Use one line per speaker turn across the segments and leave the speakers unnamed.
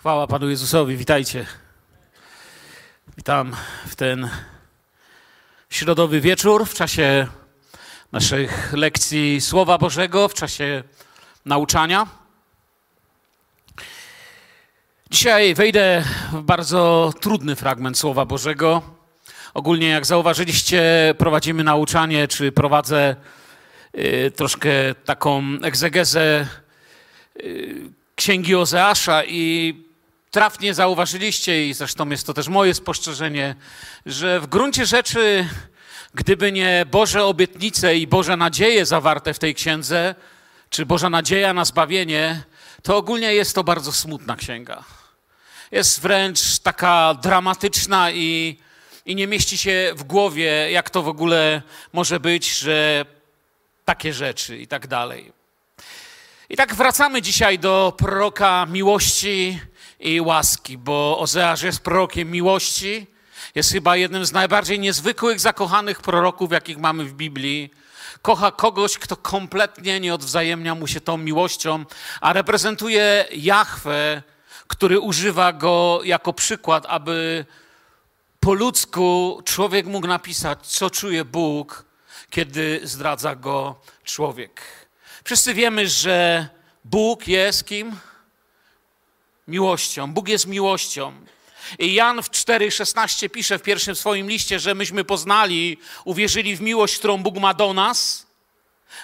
Chwała Panu Jezusowi, witajcie. Witam w ten środowy wieczór, w czasie naszych lekcji Słowa Bożego, w czasie nauczania. Dzisiaj wejdę w bardzo trudny fragment Słowa Bożego. Ogólnie, jak zauważyliście, prowadzimy nauczanie, czy prowadzę y, troszkę taką egzegezę y, Księgi Ozeasza i trafnie zauważyliście, i zresztą jest to też moje spostrzeżenie, że w gruncie rzeczy, gdyby nie Boże obietnice i Boże nadzieje zawarte w tej księdze, czy Boża nadzieja na zbawienie, to ogólnie jest to bardzo smutna księga. Jest wręcz taka dramatyczna i, i nie mieści się w głowie, jak to w ogóle może być, że takie rzeczy i tak dalej. I tak wracamy dzisiaj do proroka miłości i łaski, bo Ozeasz jest prorokiem miłości, jest chyba jednym z najbardziej niezwykłych, zakochanych proroków, jakich mamy w Biblii. Kocha kogoś, kto kompletnie nie odwzajemnia mu się tą miłością, a reprezentuje Jahwe, który używa go jako przykład, aby po ludzku człowiek mógł napisać, co czuje Bóg, kiedy zdradza go człowiek. Wszyscy wiemy, że Bóg jest kim? Miłością. Bóg jest miłością. I Jan w 4,16 pisze w pierwszym swoim liście, że myśmy poznali, uwierzyli w miłość, którą Bóg ma do nas.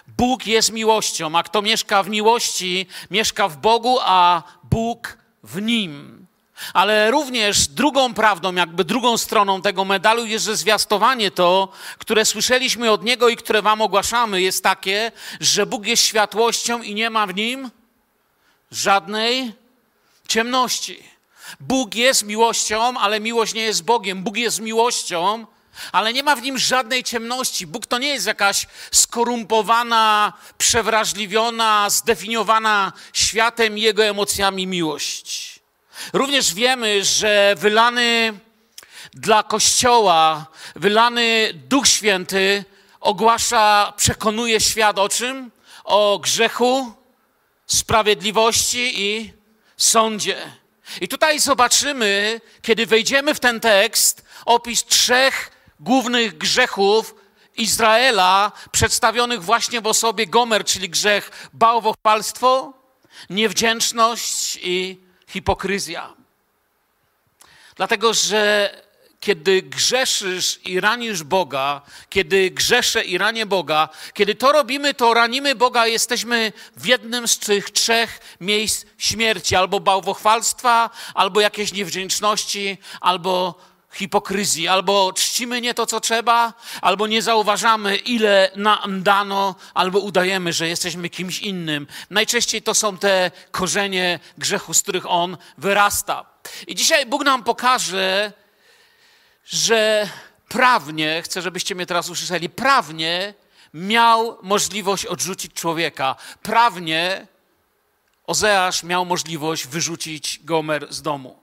Bóg jest miłością, a kto mieszka w miłości, mieszka w Bogu, a Bóg w nim. Ale również drugą prawdą, jakby drugą stroną tego medalu jest, że zwiastowanie to, które słyszeliśmy od Niego i które Wam ogłaszamy, jest takie, że Bóg jest światłością i nie ma w nim żadnej ciemności. Bóg jest miłością, ale miłość nie jest Bogiem. Bóg jest miłością, ale nie ma w nim żadnej ciemności. Bóg to nie jest jakaś skorumpowana, przewrażliwiona, zdefiniowana światem jego emocjami miłość. Również wiemy, że wylany dla Kościoła, wylany Duch Święty ogłasza, przekonuje świat o czym? O grzechu, sprawiedliwości i sądzie. I tutaj zobaczymy, kiedy wejdziemy w ten tekst, opis trzech głównych grzechów Izraela, przedstawionych właśnie w osobie Gomer, czyli grzech bałwochwalstwo, niewdzięczność i hipokryzja. Dlatego, że kiedy grzeszysz i ranisz Boga, kiedy grzeszę i ranię Boga, kiedy to robimy, to ranimy Boga, jesteśmy w jednym z tych trzech miejsc śmierci, albo bałwochwalstwa, albo jakiejś niewdzięczności, albo hipokryzji, albo czcimy nie to, co trzeba, albo nie zauważamy, ile nam dano, albo udajemy, że jesteśmy kimś innym. Najczęściej to są te korzenie grzechu, z których on wyrasta. I dzisiaj Bóg nam pokaże, że prawnie, chcę, żebyście mnie teraz usłyszeli, prawnie miał możliwość odrzucić człowieka. Prawnie Ozeasz miał możliwość wyrzucić Gomer z domu.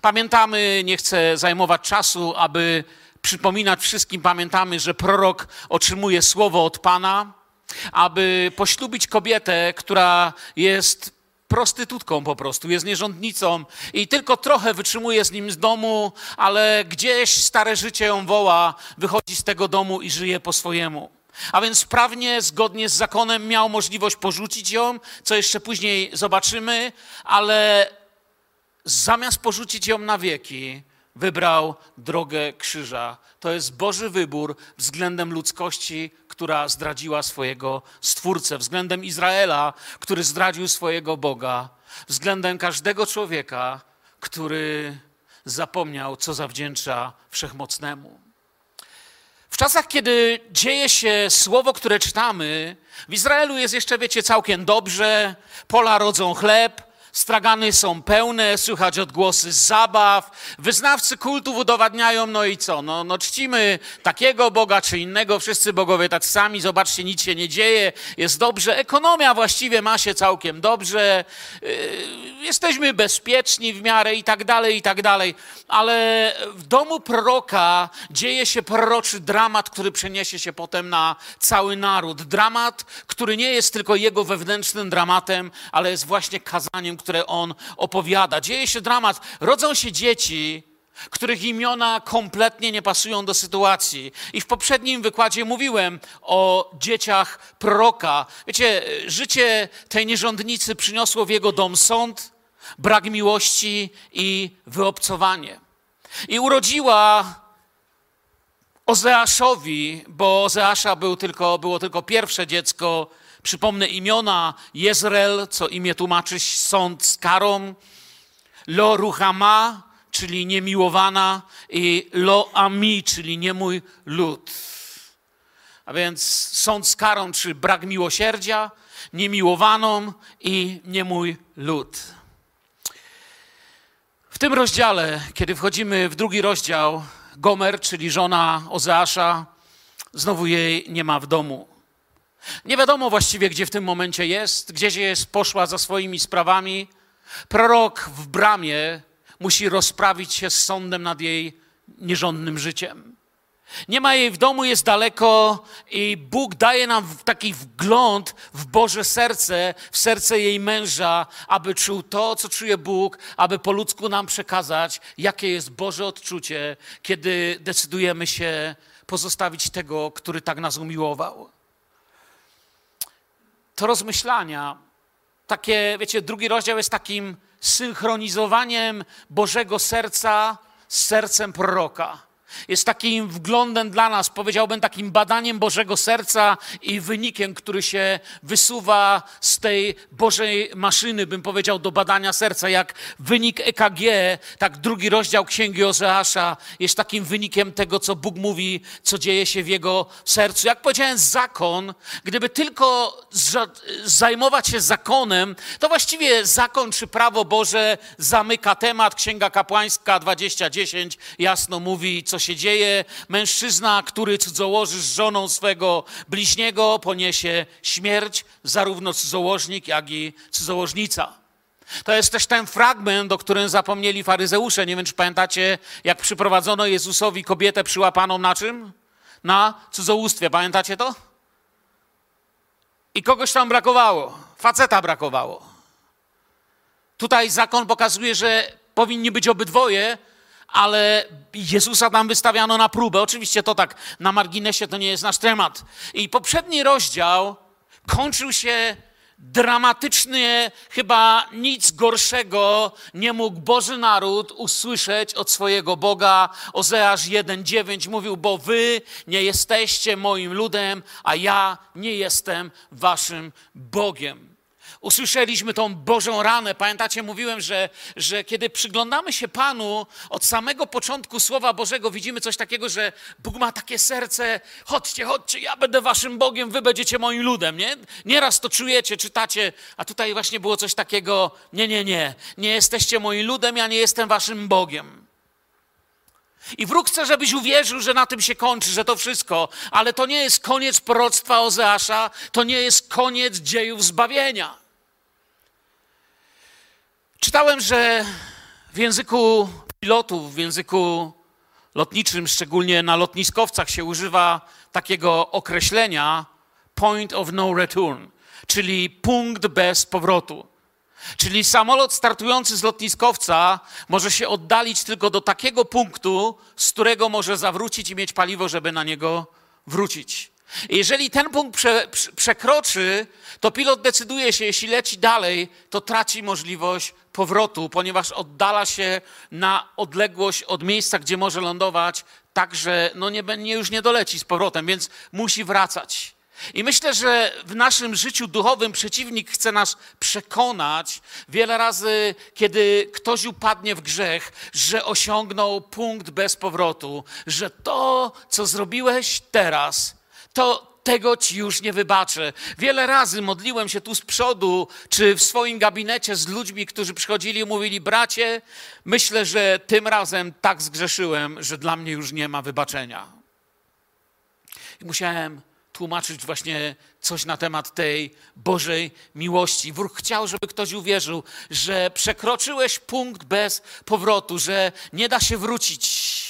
Pamiętamy, nie chcę zajmować czasu, aby przypominać wszystkim, pamiętamy, że prorok otrzymuje słowo od Pana, aby poślubić kobietę, która jest prostytutką po prostu, jest nierządnicą i tylko trochę wytrzymuje z nim z domu, ale gdzieś stare życie ją woła, wychodzi z tego domu i żyje po swojemu. A więc prawnie, zgodnie z zakonem, miał możliwość porzucić ją, co jeszcze później zobaczymy, ale zamiast porzucić ją na wieki, wybrał drogę krzyża. To jest Boży wybór względem ludzkości, która zdradziła swojego Stwórcę, względem Izraela, który zdradził swojego Boga, względem każdego człowieka, który zapomniał, co zawdzięcza Wszechmocnemu. W czasach, kiedy dzieje się słowo, które czytamy, w Izraelu jest jeszcze, wiecie, całkiem dobrze, pola rodzą chleb, Stragany są pełne, słychać odgłosy zabaw. Wyznawcy kultów udowadniają, no i co? No, no czcimy takiego Boga czy innego, wszyscy bogowie tacy sami, zobaczcie, nic się nie dzieje, jest dobrze. Ekonomia właściwie ma się całkiem dobrze. Yy, jest jesteśmy bezpieczni w miarę i tak dalej, i tak dalej, ale w domu proroka dzieje się proroczy dramat, który przeniesie się potem na cały naród. Dramat, który nie jest tylko jego wewnętrznym dramatem, ale jest właśnie kazaniem, które on opowiada. Dzieje się dramat, rodzą się dzieci, których imiona kompletnie nie pasują do sytuacji. I w poprzednim wykładzie mówiłem o dzieciach proroka. Wiecie, życie tej nierządnicy przyniosło w jego dom sąd, brak miłości i wyobcowanie. I urodziła Ozeaszowi, bo Ozeasza był tylko, było tylko pierwsze dziecko, przypomnę imiona, Jezreel, co imię tłumaczy sąd z karą, Lo Ruhama, czyli niemiłowana, i lo ami, czyli nie mój lud. A więc sąd z karą, czy brak miłosierdzia, niemiłowaną i nie mój lud. W tym rozdziale, kiedy wchodzimy w drugi rozdział, Gomer, czyli żona Ozeasza, znowu jej nie ma w domu. Nie wiadomo właściwie, gdzie w tym momencie jest, gdzieś jest, poszła za swoimi sprawami. Prorok w bramie musi rozprawić się z sądem nad jej nierządnym życiem. Nie ma jej w domu, jest daleko i Bóg daje nam taki wgląd w Boże serce, w serce jej męża, aby czuł to, co czuje Bóg, aby po ludzku nam przekazać, jakie jest Boże odczucie, kiedy decydujemy się pozostawić tego, który tak nas umiłował. To rozmyślania, takie, wiecie, drugi rozdział jest takim synchronizowaniem Bożego serca z sercem proroka. Jest takim wglądem dla nas, powiedziałbym, takim badaniem Bożego serca i wynikiem, który się wysuwa z tej Bożej maszyny, bym powiedział, do badania serca. Jak wynik EKG, tak drugi rozdział Księgi Ozeasza jest takim wynikiem tego, co Bóg mówi, co dzieje się w jego sercu. Jak powiedziałem, zakon, gdyby tylko zajmować się zakonem, to właściwie zakon czy prawo Boże zamyka temat. Księga Kapłańska 2010 jasno mówi, co się dzieje. Mężczyzna, który cudzołoży z żoną swego bliźniego, poniesie śmierć, zarówno cudzołożnik, jak i cudzołożnica. To jest też ten fragment, o którym zapomnieli faryzeusze. Nie wiem, czy pamiętacie, jak przyprowadzono Jezusowi kobietę przyłapaną na czym? Na cudzołóstwie. Pamiętacie to? I kogoś tam brakowało. Faceta brakowało. Tutaj zakon pokazuje, że powinni być obydwoje, ale Jezusa tam wystawiano na próbę. Oczywiście to tak na marginesie to nie jest nasz temat. I poprzedni rozdział kończył się dramatycznie, chyba nic gorszego nie mógł Boży naród usłyszeć od swojego Boga. Ozeasz 1,9 mówił, bo wy nie jesteście moim ludem, a ja nie jestem waszym Bogiem usłyszeliśmy tą Bożą ranę. Pamiętacie, mówiłem, że, że kiedy przyglądamy się Panu od samego początku Słowa Bożego, widzimy coś takiego, że Bóg ma takie serce, chodźcie, chodźcie, ja będę waszym Bogiem, wy będziecie moim ludem, nie? Nieraz to czujecie, czytacie, a tutaj właśnie było coś takiego, nie, nie, nie, nie jesteście moim ludem, ja nie jestem waszym Bogiem. I wróg chce, żebyś uwierzył, że na tym się kończy, że to wszystko, ale to nie jest koniec proroctwa Ozeasza, to nie jest koniec dziejów zbawienia. Czytałem, że w języku pilotów, w języku lotniczym, szczególnie na lotniskowcach, się używa takiego określenia point of no return, czyli punkt bez powrotu. Czyli samolot startujący z lotniskowca może się oddalić tylko do takiego punktu, z którego może zawrócić i mieć paliwo, żeby na niego wrócić. Jeżeli ten punkt prze, przekroczy, to pilot decyduje się, jeśli leci dalej, to traci możliwość powrotu, ponieważ oddala się na odległość od miejsca, gdzie może lądować, tak że no nie, nie, już nie doleci z powrotem, więc musi wracać. I myślę, że w naszym życiu duchowym przeciwnik chce nas przekonać wiele razy, kiedy ktoś upadnie w grzech, że osiągnął punkt bez powrotu, że to, co zrobiłeś teraz, to, tego ci już nie wybaczę. Wiele razy modliłem się tu z przodu, czy w swoim gabinecie z ludźmi, którzy przychodzili i mówili: Bracie, myślę, że tym razem tak zgrzeszyłem, że dla mnie już nie ma wybaczenia. I musiałem tłumaczyć właśnie coś na temat tej Bożej miłości. Wróg chciał, żeby ktoś uwierzył, że przekroczyłeś punkt bez powrotu, że nie da się wrócić.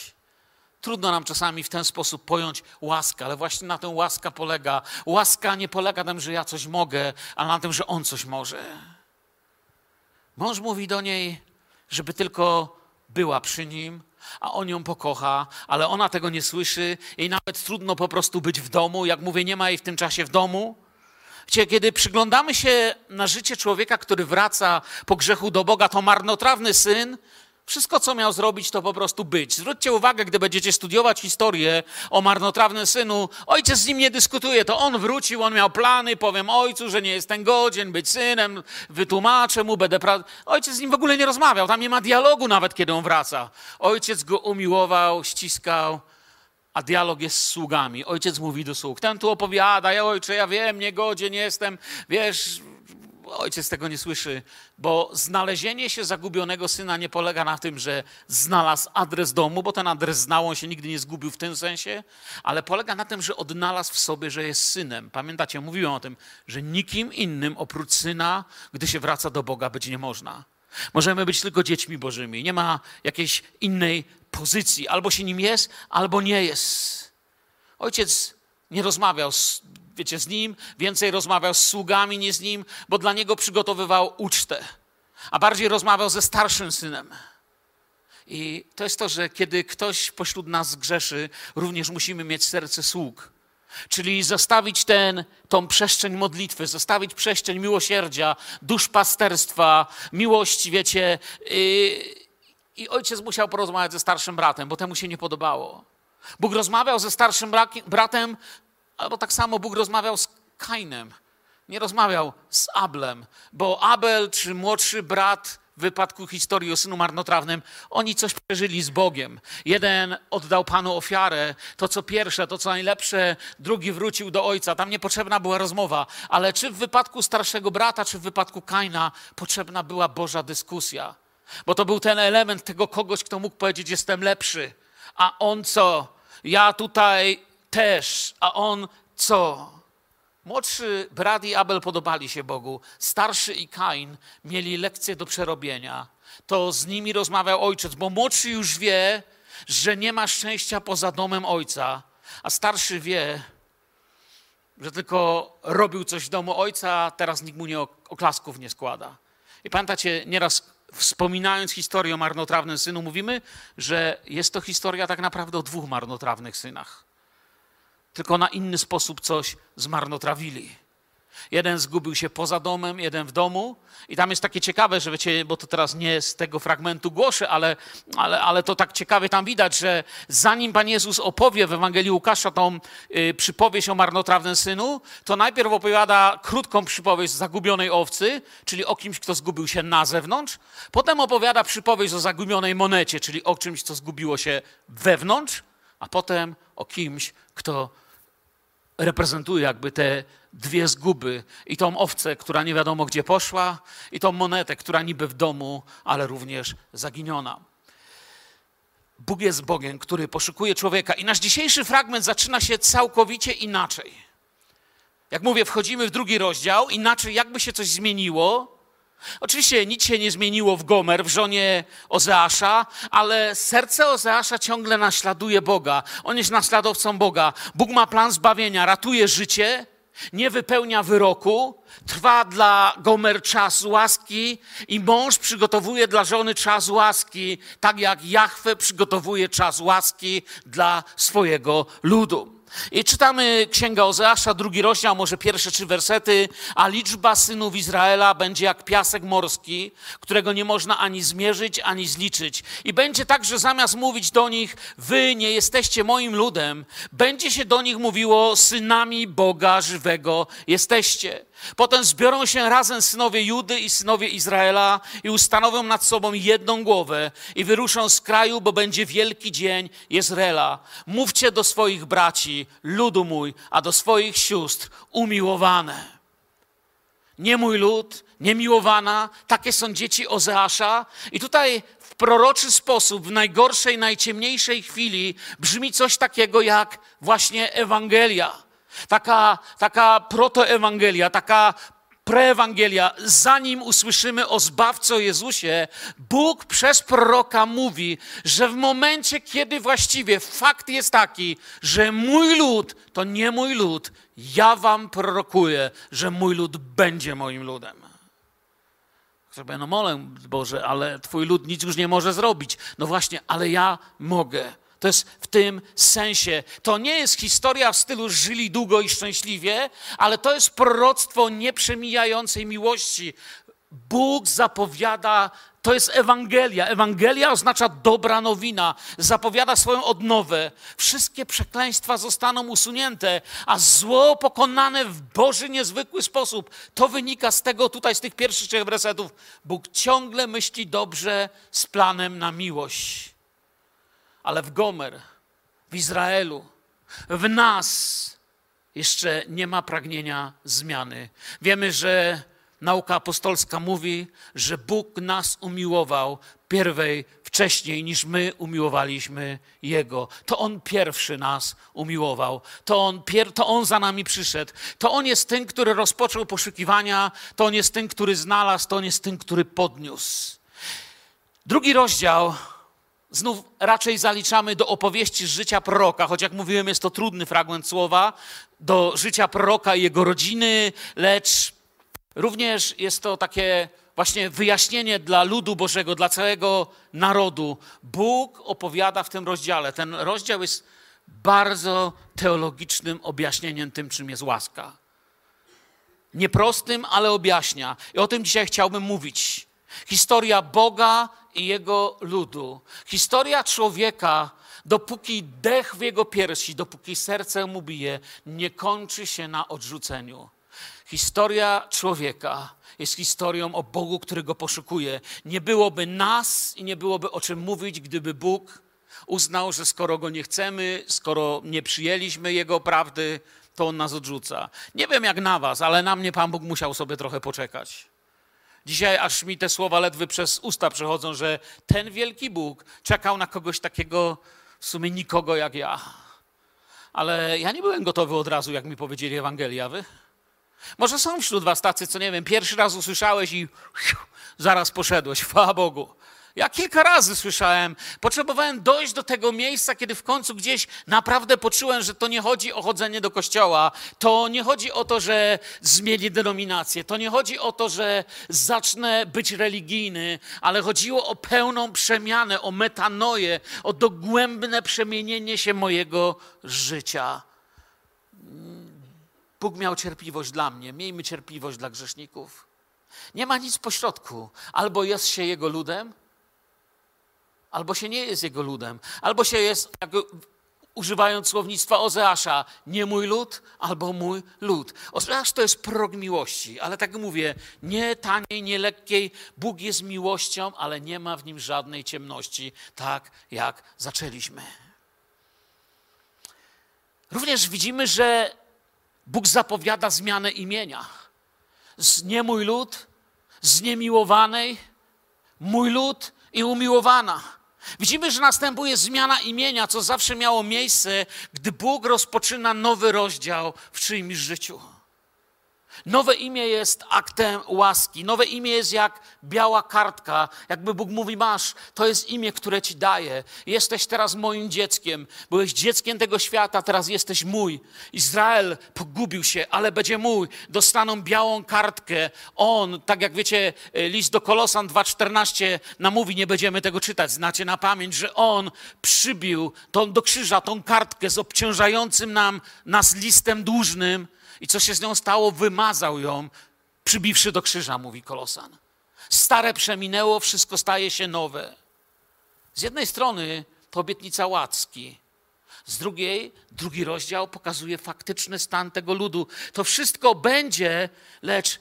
Trudno nam czasami w ten sposób pojąć łaskę, ale właśnie na tę łaska polega. Łaska nie polega na tym, że ja coś mogę, ale na tym, że on coś może. Mąż mówi do niej, żeby tylko była przy nim, a on ją pokocha, ale ona tego nie słyszy. Jej nawet trudno po prostu być w domu. Jak mówię, nie ma jej w tym czasie w domu. Kiedy przyglądamy się na życie człowieka, który wraca po grzechu do Boga, to marnotrawny syn wszystko, co miał zrobić, to po prostu być. Zwróćcie uwagę, gdy będziecie studiować historię o marnotrawnym synu, ojciec z nim nie dyskutuje, to on wrócił, on miał plany, powiem ojcu, że nie jestem godzien być synem, wytłumaczę mu, będę... Pra... Ojciec z nim w ogóle nie rozmawiał, tam nie ma dialogu nawet, kiedy on wraca. Ojciec go umiłował, ściskał, a dialog jest z sługami. Ojciec mówi do sług, ten tu opowiada, ja ojcze, ja wiem, nie godzien jestem, wiesz, ojciec tego nie słyszy, bo znalezienie się zagubionego syna nie polega na tym, że znalazł adres domu, bo ten adres znał, on się nigdy nie zgubił w tym sensie, ale polega na tym, że odnalazł w sobie, że jest synem. Pamiętacie, mówiłem o tym, że nikim innym oprócz syna, gdy się wraca do Boga, być nie można. Możemy być tylko dziećmi Bożymi. Nie ma jakiejś innej pozycji. Albo się nim jest, albo nie jest. Ojciec nie rozmawiał z wiecie, z nim, więcej rozmawiał z sługami nie z nim, bo dla niego przygotowywał ucztę, a bardziej rozmawiał ze starszym synem. I to jest to, że kiedy ktoś pośród nas grzeszy, również musimy mieć serce sług. Czyli zostawić ten, tą przestrzeń modlitwy, zostawić przestrzeń miłosierdzia, duszpasterstwa, miłości, wiecie. I, I ojciec musiał porozmawiać ze starszym bratem, bo temu się nie podobało. Bóg rozmawiał ze starszym bratem Albo tak samo Bóg rozmawiał z Kainem. Nie rozmawiał z Ablem, bo Abel czy młodszy brat w wypadku historii o synu marnotrawnym, oni coś przeżyli z Bogiem. Jeden oddał Panu ofiarę, to co pierwsze, to co najlepsze, drugi wrócił do ojca. Tam niepotrzebna była rozmowa, ale czy w wypadku starszego brata, czy w wypadku Kaina potrzebna była Boża dyskusja? Bo to był ten element tego kogoś, kto mógł powiedzieć: Jestem lepszy. A on co? Ja tutaj też, a on co? Młodszy brat i Abel podobali się Bogu, starszy i Kain mieli lekcje do przerobienia. To z nimi rozmawiał ojciec, bo młodszy już wie, że nie ma szczęścia poza domem ojca, a starszy wie, że tylko robił coś w domu ojca, a teraz nikt mu nie oklasków nie składa. I pamiętacie, nieraz wspominając historię o marnotrawnym synu, mówimy, że jest to historia tak naprawdę o dwóch marnotrawnych synach tylko na inny sposób coś zmarnotrawili. Jeden zgubił się poza domem, jeden w domu. I tam jest takie ciekawe, że wiecie, bo to teraz nie z tego fragmentu głoszę, ale, ale, ale to tak ciekawie tam widać, że zanim Pan Jezus opowie w Ewangelii Łukasza tą y, przypowieść o marnotrawnym synu, to najpierw opowiada krótką przypowieść zagubionej owcy, czyli o kimś, kto zgubił się na zewnątrz. Potem opowiada przypowieść o zagubionej monecie, czyli o czymś, co zgubiło się wewnątrz. A potem o kimś, kto reprezentuje jakby te dwie zguby i tą owcę, która nie wiadomo gdzie poszła, i tą monetę, która niby w domu, ale również zaginiona. Bóg jest Bogiem, który poszukuje człowieka. I nasz dzisiejszy fragment zaczyna się całkowicie inaczej. Jak mówię, wchodzimy w drugi rozdział, inaczej jakby się coś zmieniło, Oczywiście nic się nie zmieniło w Gomer, w żonie Ozeasza, ale serce Ozeasza ciągle naśladuje Boga. On jest naśladowcą Boga. Bóg ma plan zbawienia, ratuje życie, nie wypełnia wyroku. Trwa dla Gomer czas łaski i mąż przygotowuje dla żony czas łaski, tak jak Jahwe przygotowuje czas łaski dla swojego ludu. I czytamy Księga Ozeasza, drugi rozdział, może pierwsze trzy wersety, a liczba synów Izraela będzie jak piasek morski, którego nie można ani zmierzyć, ani zliczyć. I będzie tak, że zamiast mówić do nich, wy nie jesteście moim ludem, będzie się do nich mówiło, synami Boga żywego jesteście. Potem zbiorą się razem synowie Judy i synowie Izraela i ustanowią nad sobą jedną głowę i wyruszą z kraju, bo będzie wielki dzień Jezreela. Mówcie do swoich braci, ludu mój, a do swoich sióstr umiłowane. Nie mój lud, niemiłowana, takie są dzieci Ozeasza. I tutaj w proroczy sposób, w najgorszej, najciemniejszej chwili brzmi coś takiego jak właśnie Ewangelia Taka, taka protoewangelia, taka preewangelia, zanim usłyszymy o Zbawco Jezusie, Bóg przez proroka mówi, że w momencie, kiedy właściwie fakt jest taki, że mój lud to nie mój lud, ja wam prorokuję, że mój lud będzie moim ludem. Sobie, no molę, Boże, ale twój lud nic już nie może zrobić. No właśnie, ale ja mogę. To jest w tym sensie. To nie jest historia w stylu żyli długo i szczęśliwie, ale to jest proroctwo nieprzemijającej miłości. Bóg zapowiada, to jest Ewangelia. Ewangelia oznacza dobra nowina, zapowiada swoją odnowę. Wszystkie przekleństwa zostaną usunięte, a zło pokonane w Boży niezwykły sposób. To wynika z tego tutaj, z tych pierwszych trzech wersetów. Bóg ciągle myśli dobrze z planem na miłość ale w Gomer, w Izraelu, w nas jeszcze nie ma pragnienia zmiany. Wiemy, że nauka apostolska mówi, że Bóg nas umiłował pierwej wcześniej niż my umiłowaliśmy Jego. To On pierwszy nas umiłował. To on, pier, to on za nami przyszedł. To On jest tym, który rozpoczął poszukiwania. To On jest tym, który znalazł. To On jest tym, który podniósł. Drugi rozdział znów raczej zaliczamy do opowieści z życia proroka, choć jak mówiłem, jest to trudny fragment słowa, do życia proroka i jego rodziny, lecz również jest to takie właśnie wyjaśnienie dla ludu Bożego, dla całego narodu. Bóg opowiada w tym rozdziale. Ten rozdział jest bardzo teologicznym objaśnieniem tym, czym jest łaska. Nieprostym, ale objaśnia. I o tym dzisiaj chciałbym mówić. Historia Boga i jego ludu. Historia człowieka, dopóki dech w jego piersi, dopóki serce mu bije, nie kończy się na odrzuceniu. Historia człowieka jest historią o Bogu, który go poszukuje. Nie byłoby nas i nie byłoby o czym mówić, gdyby Bóg uznał, że skoro go nie chcemy, skoro nie przyjęliśmy jego prawdy, to on nas odrzuca. Nie wiem jak na was, ale na mnie Pan Bóg musiał sobie trochę poczekać. Dzisiaj aż mi te słowa ledwy przez usta przechodzą, że ten wielki Bóg czekał na kogoś takiego, w sumie nikogo jak ja. Ale ja nie byłem gotowy od razu, jak mi powiedzieli Ewangelia, wy? Może są wśród was tacy, co nie wiem, pierwszy raz usłyszałeś i zaraz poszedłeś, chwała Bogu. Ja kilka razy słyszałem, potrzebowałem dojść do tego miejsca, kiedy w końcu gdzieś naprawdę poczułem, że to nie chodzi o chodzenie do kościoła, to nie chodzi o to, że zmienię denominację, to nie chodzi o to, że zacznę być religijny, ale chodziło o pełną przemianę, o metanoję, o dogłębne przemienienie się mojego życia. Bóg miał cierpliwość dla mnie, miejmy cierpliwość dla grzeszników. Nie ma nic pośrodku. Albo jest się Jego ludem, albo się nie jest jego ludem, albo się jest, jak, używając słownictwa Ozeasza, nie mój lud, albo mój lud. Ozeasz to jest prorok miłości, ale tak mówię, nie taniej, nie lekkiej. Bóg jest miłością, ale nie ma w nim żadnej ciemności, tak jak zaczęliśmy. Również widzimy, że Bóg zapowiada zmianę imienia. Z nie mój lud, z niemiłowanej, mój lud i umiłowana. Widzimy, że następuje zmiana imienia, co zawsze miało miejsce, gdy Bóg rozpoczyna nowy rozdział w czyimś życiu. Nowe imię jest aktem łaski. Nowe imię jest jak biała kartka. Jakby Bóg mówi: Masz, to jest imię, które ci daję. Jesteś teraz moim dzieckiem. Byłeś dzieckiem tego świata, teraz jesteś mój. Izrael pogubił się, ale będzie mój. Dostaną białą kartkę. On, tak jak wiecie, e, list do Kolosan 2,14 namówi, nie będziemy tego czytać, znacie na pamięć, że on przybił tą, do krzyża tą kartkę z obciążającym nam, nas listem dłużnym i co się z nią stało? Wymazał ją, przybiwszy do krzyża, mówi Kolosan. Stare przeminęło, wszystko staje się nowe. Z jednej strony to obietnica łacki, z drugiej, drugi rozdział pokazuje faktyczny stan tego ludu. To wszystko będzie, lecz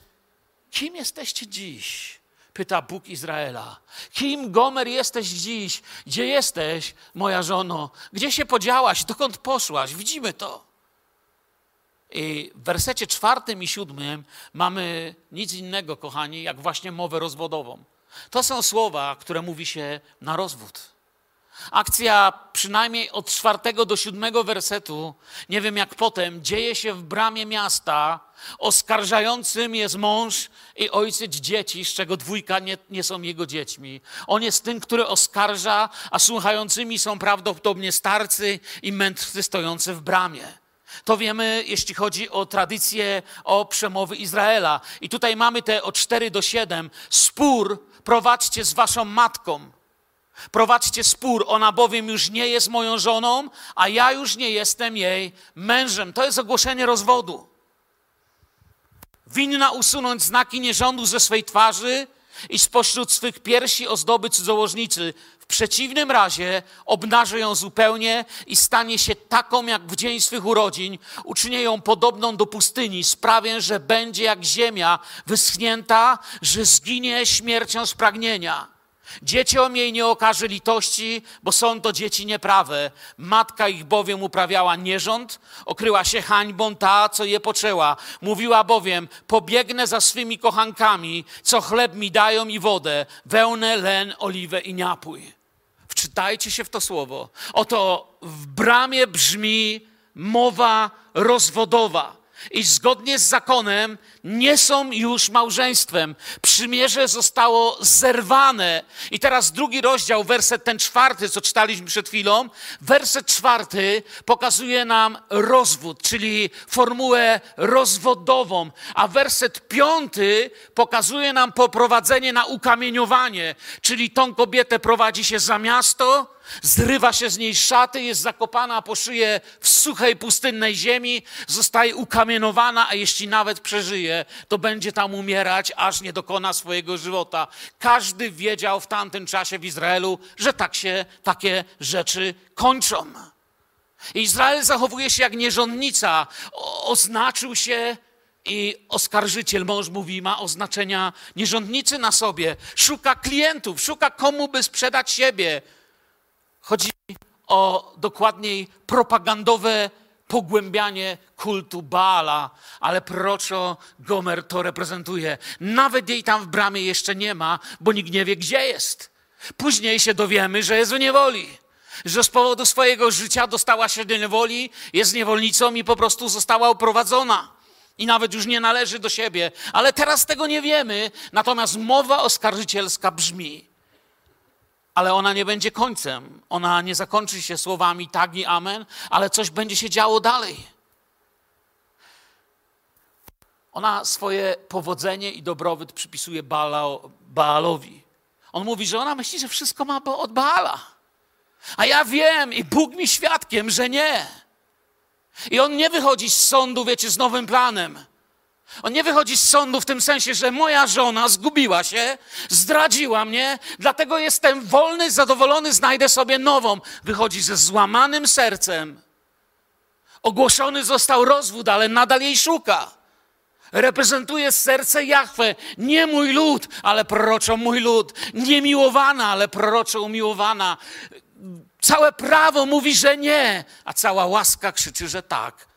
kim jesteście dziś? Pyta Bóg Izraela. Kim, Gomer, jesteś dziś? Gdzie jesteś, moja żono? Gdzie się podziałaś? Dokąd poszłaś? Widzimy to. W wersecie czwartym i siódmym mamy nic innego, kochani, jak właśnie mowę rozwodową. To są słowa, które mówi się na rozwód. Akcja przynajmniej od czwartego do siódmego wersetu, nie wiem jak potem, dzieje się w bramie miasta. Oskarżającym jest mąż i ojciec dzieci, z czego dwójka nie, nie są jego dziećmi. On jest tym, który oskarża, a słuchającymi są prawdopodobnie starcy i mędrcy stojący w bramie. To wiemy, jeśli chodzi o tradycję o przemowy Izraela. I tutaj mamy te od 4 do 7. Spór prowadźcie z waszą matką. Prowadźcie spór, ona bowiem już nie jest moją żoną, a ja już nie jestem jej mężem. To jest ogłoszenie rozwodu. Winna usunąć znaki nierządu ze swej twarzy i spośród swych piersi ozdoby cudzołożnicy. Przeciwnym razie obnaży ją zupełnie i stanie się taką jak w dzień swych urodzin. Uczynię ją podobną do pustyni. Sprawię, że będzie jak ziemia wyschnięta, że zginie śmiercią z pragnienia. Dzieciom jej nie okaże litości, bo są to dzieci nieprawe. Matka ich bowiem uprawiała nierząd, okryła się hańbą ta, co je poczęła. Mówiła bowiem, pobiegnę za swymi kochankami, co chleb mi dają i wodę, wełnę, len, oliwę i napój. Wczytajcie się w to słowo. Oto w bramie brzmi mowa rozwodowa i zgodnie z zakonem nie są już małżeństwem. Przymierze zostało zerwane. I teraz drugi rozdział, werset ten czwarty, co czytaliśmy przed chwilą. Werset czwarty pokazuje nam rozwód, czyli formułę rozwodową, a werset piąty pokazuje nam poprowadzenie na ukamieniowanie, czyli tą kobietę prowadzi się za miasto, zrywa się z niej szaty, jest zakopana po szyję w suchej, pustynnej ziemi, zostaje ukamienowana, a jeśli nawet przeżyje, to będzie tam umierać, aż nie dokona swojego żywota. Każdy wiedział w tamtym czasie w Izraelu, że tak się takie rzeczy kończą. Izrael zachowuje się jak nierządnica. O, oznaczył się i oskarżyciel, mąż mówi, ma oznaczenia nierządnicy na sobie. Szuka klientów, szuka komu by sprzedać siebie. Chodzi o dokładniej propagandowe pogłębianie kultu Baala, ale proroczo Gomer to reprezentuje. Nawet jej tam w bramie jeszcze nie ma, bo nikt nie wie, gdzie jest. Później się dowiemy, że jest w niewoli. Że z powodu swojego życia dostała się do niewoli, jest niewolnicą i po prostu została uprowadzona. I nawet już nie należy do siebie. Ale teraz tego nie wiemy. Natomiast mowa oskarżycielska brzmi: ale ona nie będzie końcem. Ona nie zakończy się słowami tak i amen, ale coś będzie się działo dalej. Ona swoje powodzenie i dobrobyt przypisuje Baalowi. On mówi, że ona myśli, że wszystko ma od Baala. A ja wiem i Bóg mi świadkiem, że nie. I on nie wychodzi z sądu, wiecie, z nowym planem. On nie wychodzi z sądu w tym sensie, że moja żona zgubiła się, zdradziła mnie, dlatego jestem wolny, zadowolony, znajdę sobie nową. Wychodzi ze złamanym sercem. Ogłoszony został rozwód, ale nadal jej szuka. Reprezentuje serce Jahwe, nie mój lud, ale proroczo mój lud. Niemiłowana, ale proroczo umiłowana. Całe prawo mówi, że nie, a cała łaska krzyczy, że tak,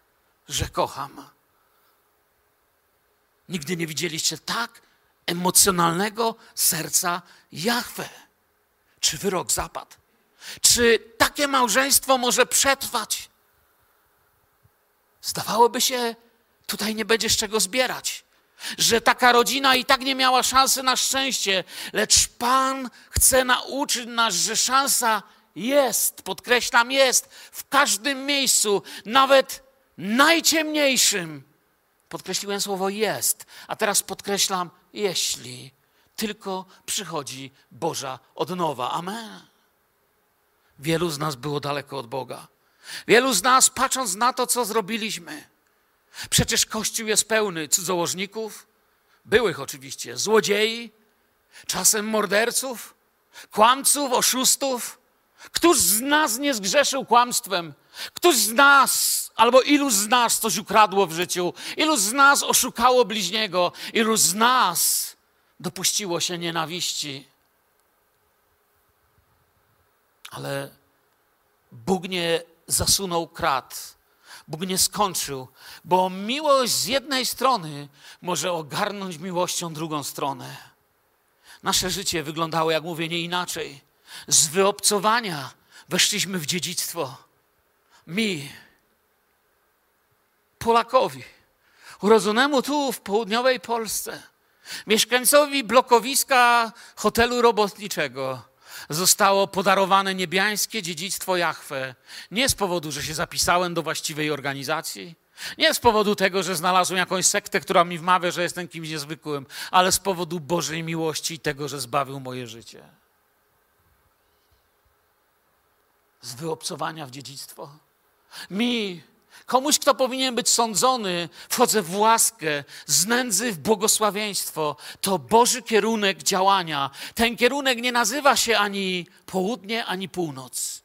że kocham. Nigdy nie widzieliście tak emocjonalnego serca Jahwe. Czy wyrok zapadł? Czy takie małżeństwo może przetrwać? Zdawałoby się, tutaj nie będzie z czego zbierać. Że taka rodzina i tak nie miała szansy na szczęście, lecz Pan chce nauczyć nas, że szansa jest, podkreślam, jest w każdym miejscu, nawet najciemniejszym Podkreśliłem słowo jest, a teraz podkreślam jeśli tylko przychodzi Boża odnowa. Amen. Wielu z nas było daleko od Boga. Wielu z nas, patrząc na to, co zrobiliśmy, przecież Kościół jest pełny cudzołożników, byłych oczywiście, złodziei, czasem morderców, kłamców, oszustów. Któż z nas nie zgrzeszył kłamstwem? Któż z nas Albo ilu z nas coś ukradło w życiu, ilu z nas oszukało bliźniego, ilu z nas dopuściło się nienawiści. Ale Bóg nie zasunął krat, Bóg nie skończył, bo miłość z jednej strony może ogarnąć miłością drugą stronę. Nasze życie wyglądało, jak mówię, nie inaczej. Z wyobcowania weszliśmy w dziedzictwo. Mi, Polakowi, urodzonemu tu w południowej Polsce, mieszkańcowi blokowiska hotelu robotniczego, zostało podarowane niebiańskie dziedzictwo Jahwe. Nie z powodu, że się zapisałem do właściwej organizacji, nie z powodu tego, że znalazłem jakąś sektę, która mi wmawia, że jestem kimś niezwykłym, ale z powodu Bożej miłości i tego, że zbawił moje życie. Z wyobcowania w dziedzictwo. Mi, komuś, kto powinien być sądzony, wchodzę w łaskę, z nędzy w błogosławieństwo. To Boży kierunek działania. Ten kierunek nie nazywa się ani południe, ani północ,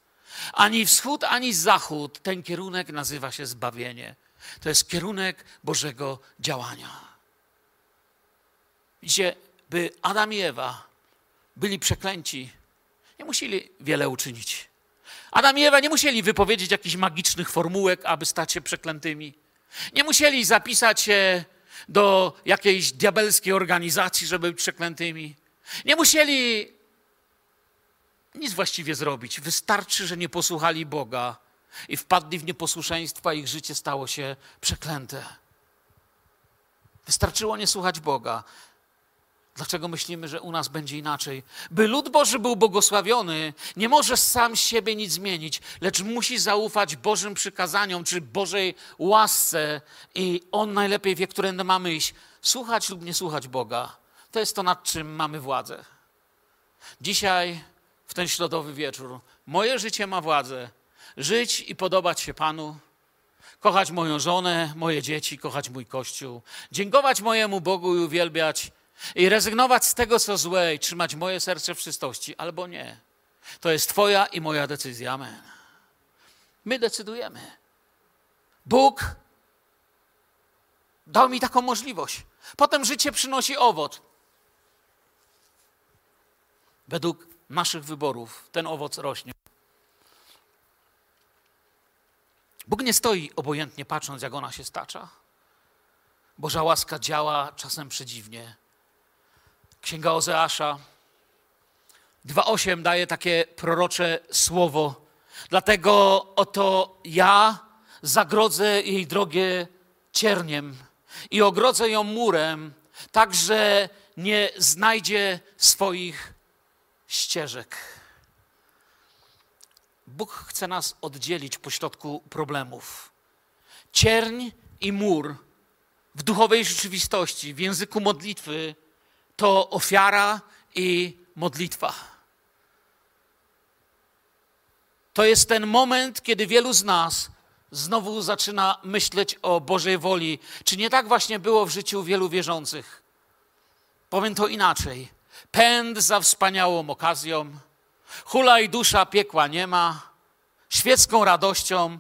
ani wschód, ani zachód. Ten kierunek nazywa się zbawienie. To jest kierunek Bożego działania. Widzicie, by Adam i Ewa byli przeklęci, nie musieli wiele uczynić. Adam i Ewa nie musieli wypowiedzieć jakichś magicznych formułek, aby stać się przeklętymi. Nie musieli zapisać się do jakiejś diabelskiej organizacji, żeby być przeklętymi. Nie musieli nic właściwie zrobić. Wystarczy, że nie posłuchali Boga i wpadli w nieposłuszeństwo, a ich życie stało się przeklęte. Wystarczyło nie słuchać Boga. Dlaczego myślimy, że u nas będzie inaczej? By lud Boży był błogosławiony, nie może sam siebie nic zmienić, lecz musi zaufać Bożym przykazaniom czy Bożej łasce i On najlepiej wie, którędy mamy iść. Słuchać lub nie słuchać Boga. To jest to, nad czym mamy władzę. Dzisiaj, w ten środowy wieczór, moje życie ma władzę. Żyć i podobać się Panu, kochać moją żonę, moje dzieci, kochać mój Kościół, dziękować mojemu Bogu i uwielbiać i rezygnować z tego, co złe i trzymać moje serce w czystości, albo nie. To jest Twoja i moja decyzja. Amen. My decydujemy. Bóg dał mi taką możliwość. Potem życie przynosi owoc. Według naszych wyborów ten owoc rośnie. Bóg nie stoi obojętnie patrząc, jak ona się stacza. Boża łaska działa czasem przedziwnie. Księga Ozeasza 2.8 daje takie prorocze słowo. Dlatego oto ja zagrodzę jej drogę cierniem i ogrodzę ją murem, tak że nie znajdzie swoich ścieżek. Bóg chce nas oddzielić pośrodku problemów. Cierń i mur w duchowej rzeczywistości, w języku modlitwy to ofiara i modlitwa. To jest ten moment, kiedy wielu z nas znowu zaczyna myśleć o Bożej woli. Czy nie tak właśnie było w życiu wielu wierzących? Powiem to inaczej. Pęd za wspaniałą okazją, hula i dusza piekła nie ma, świecką radością,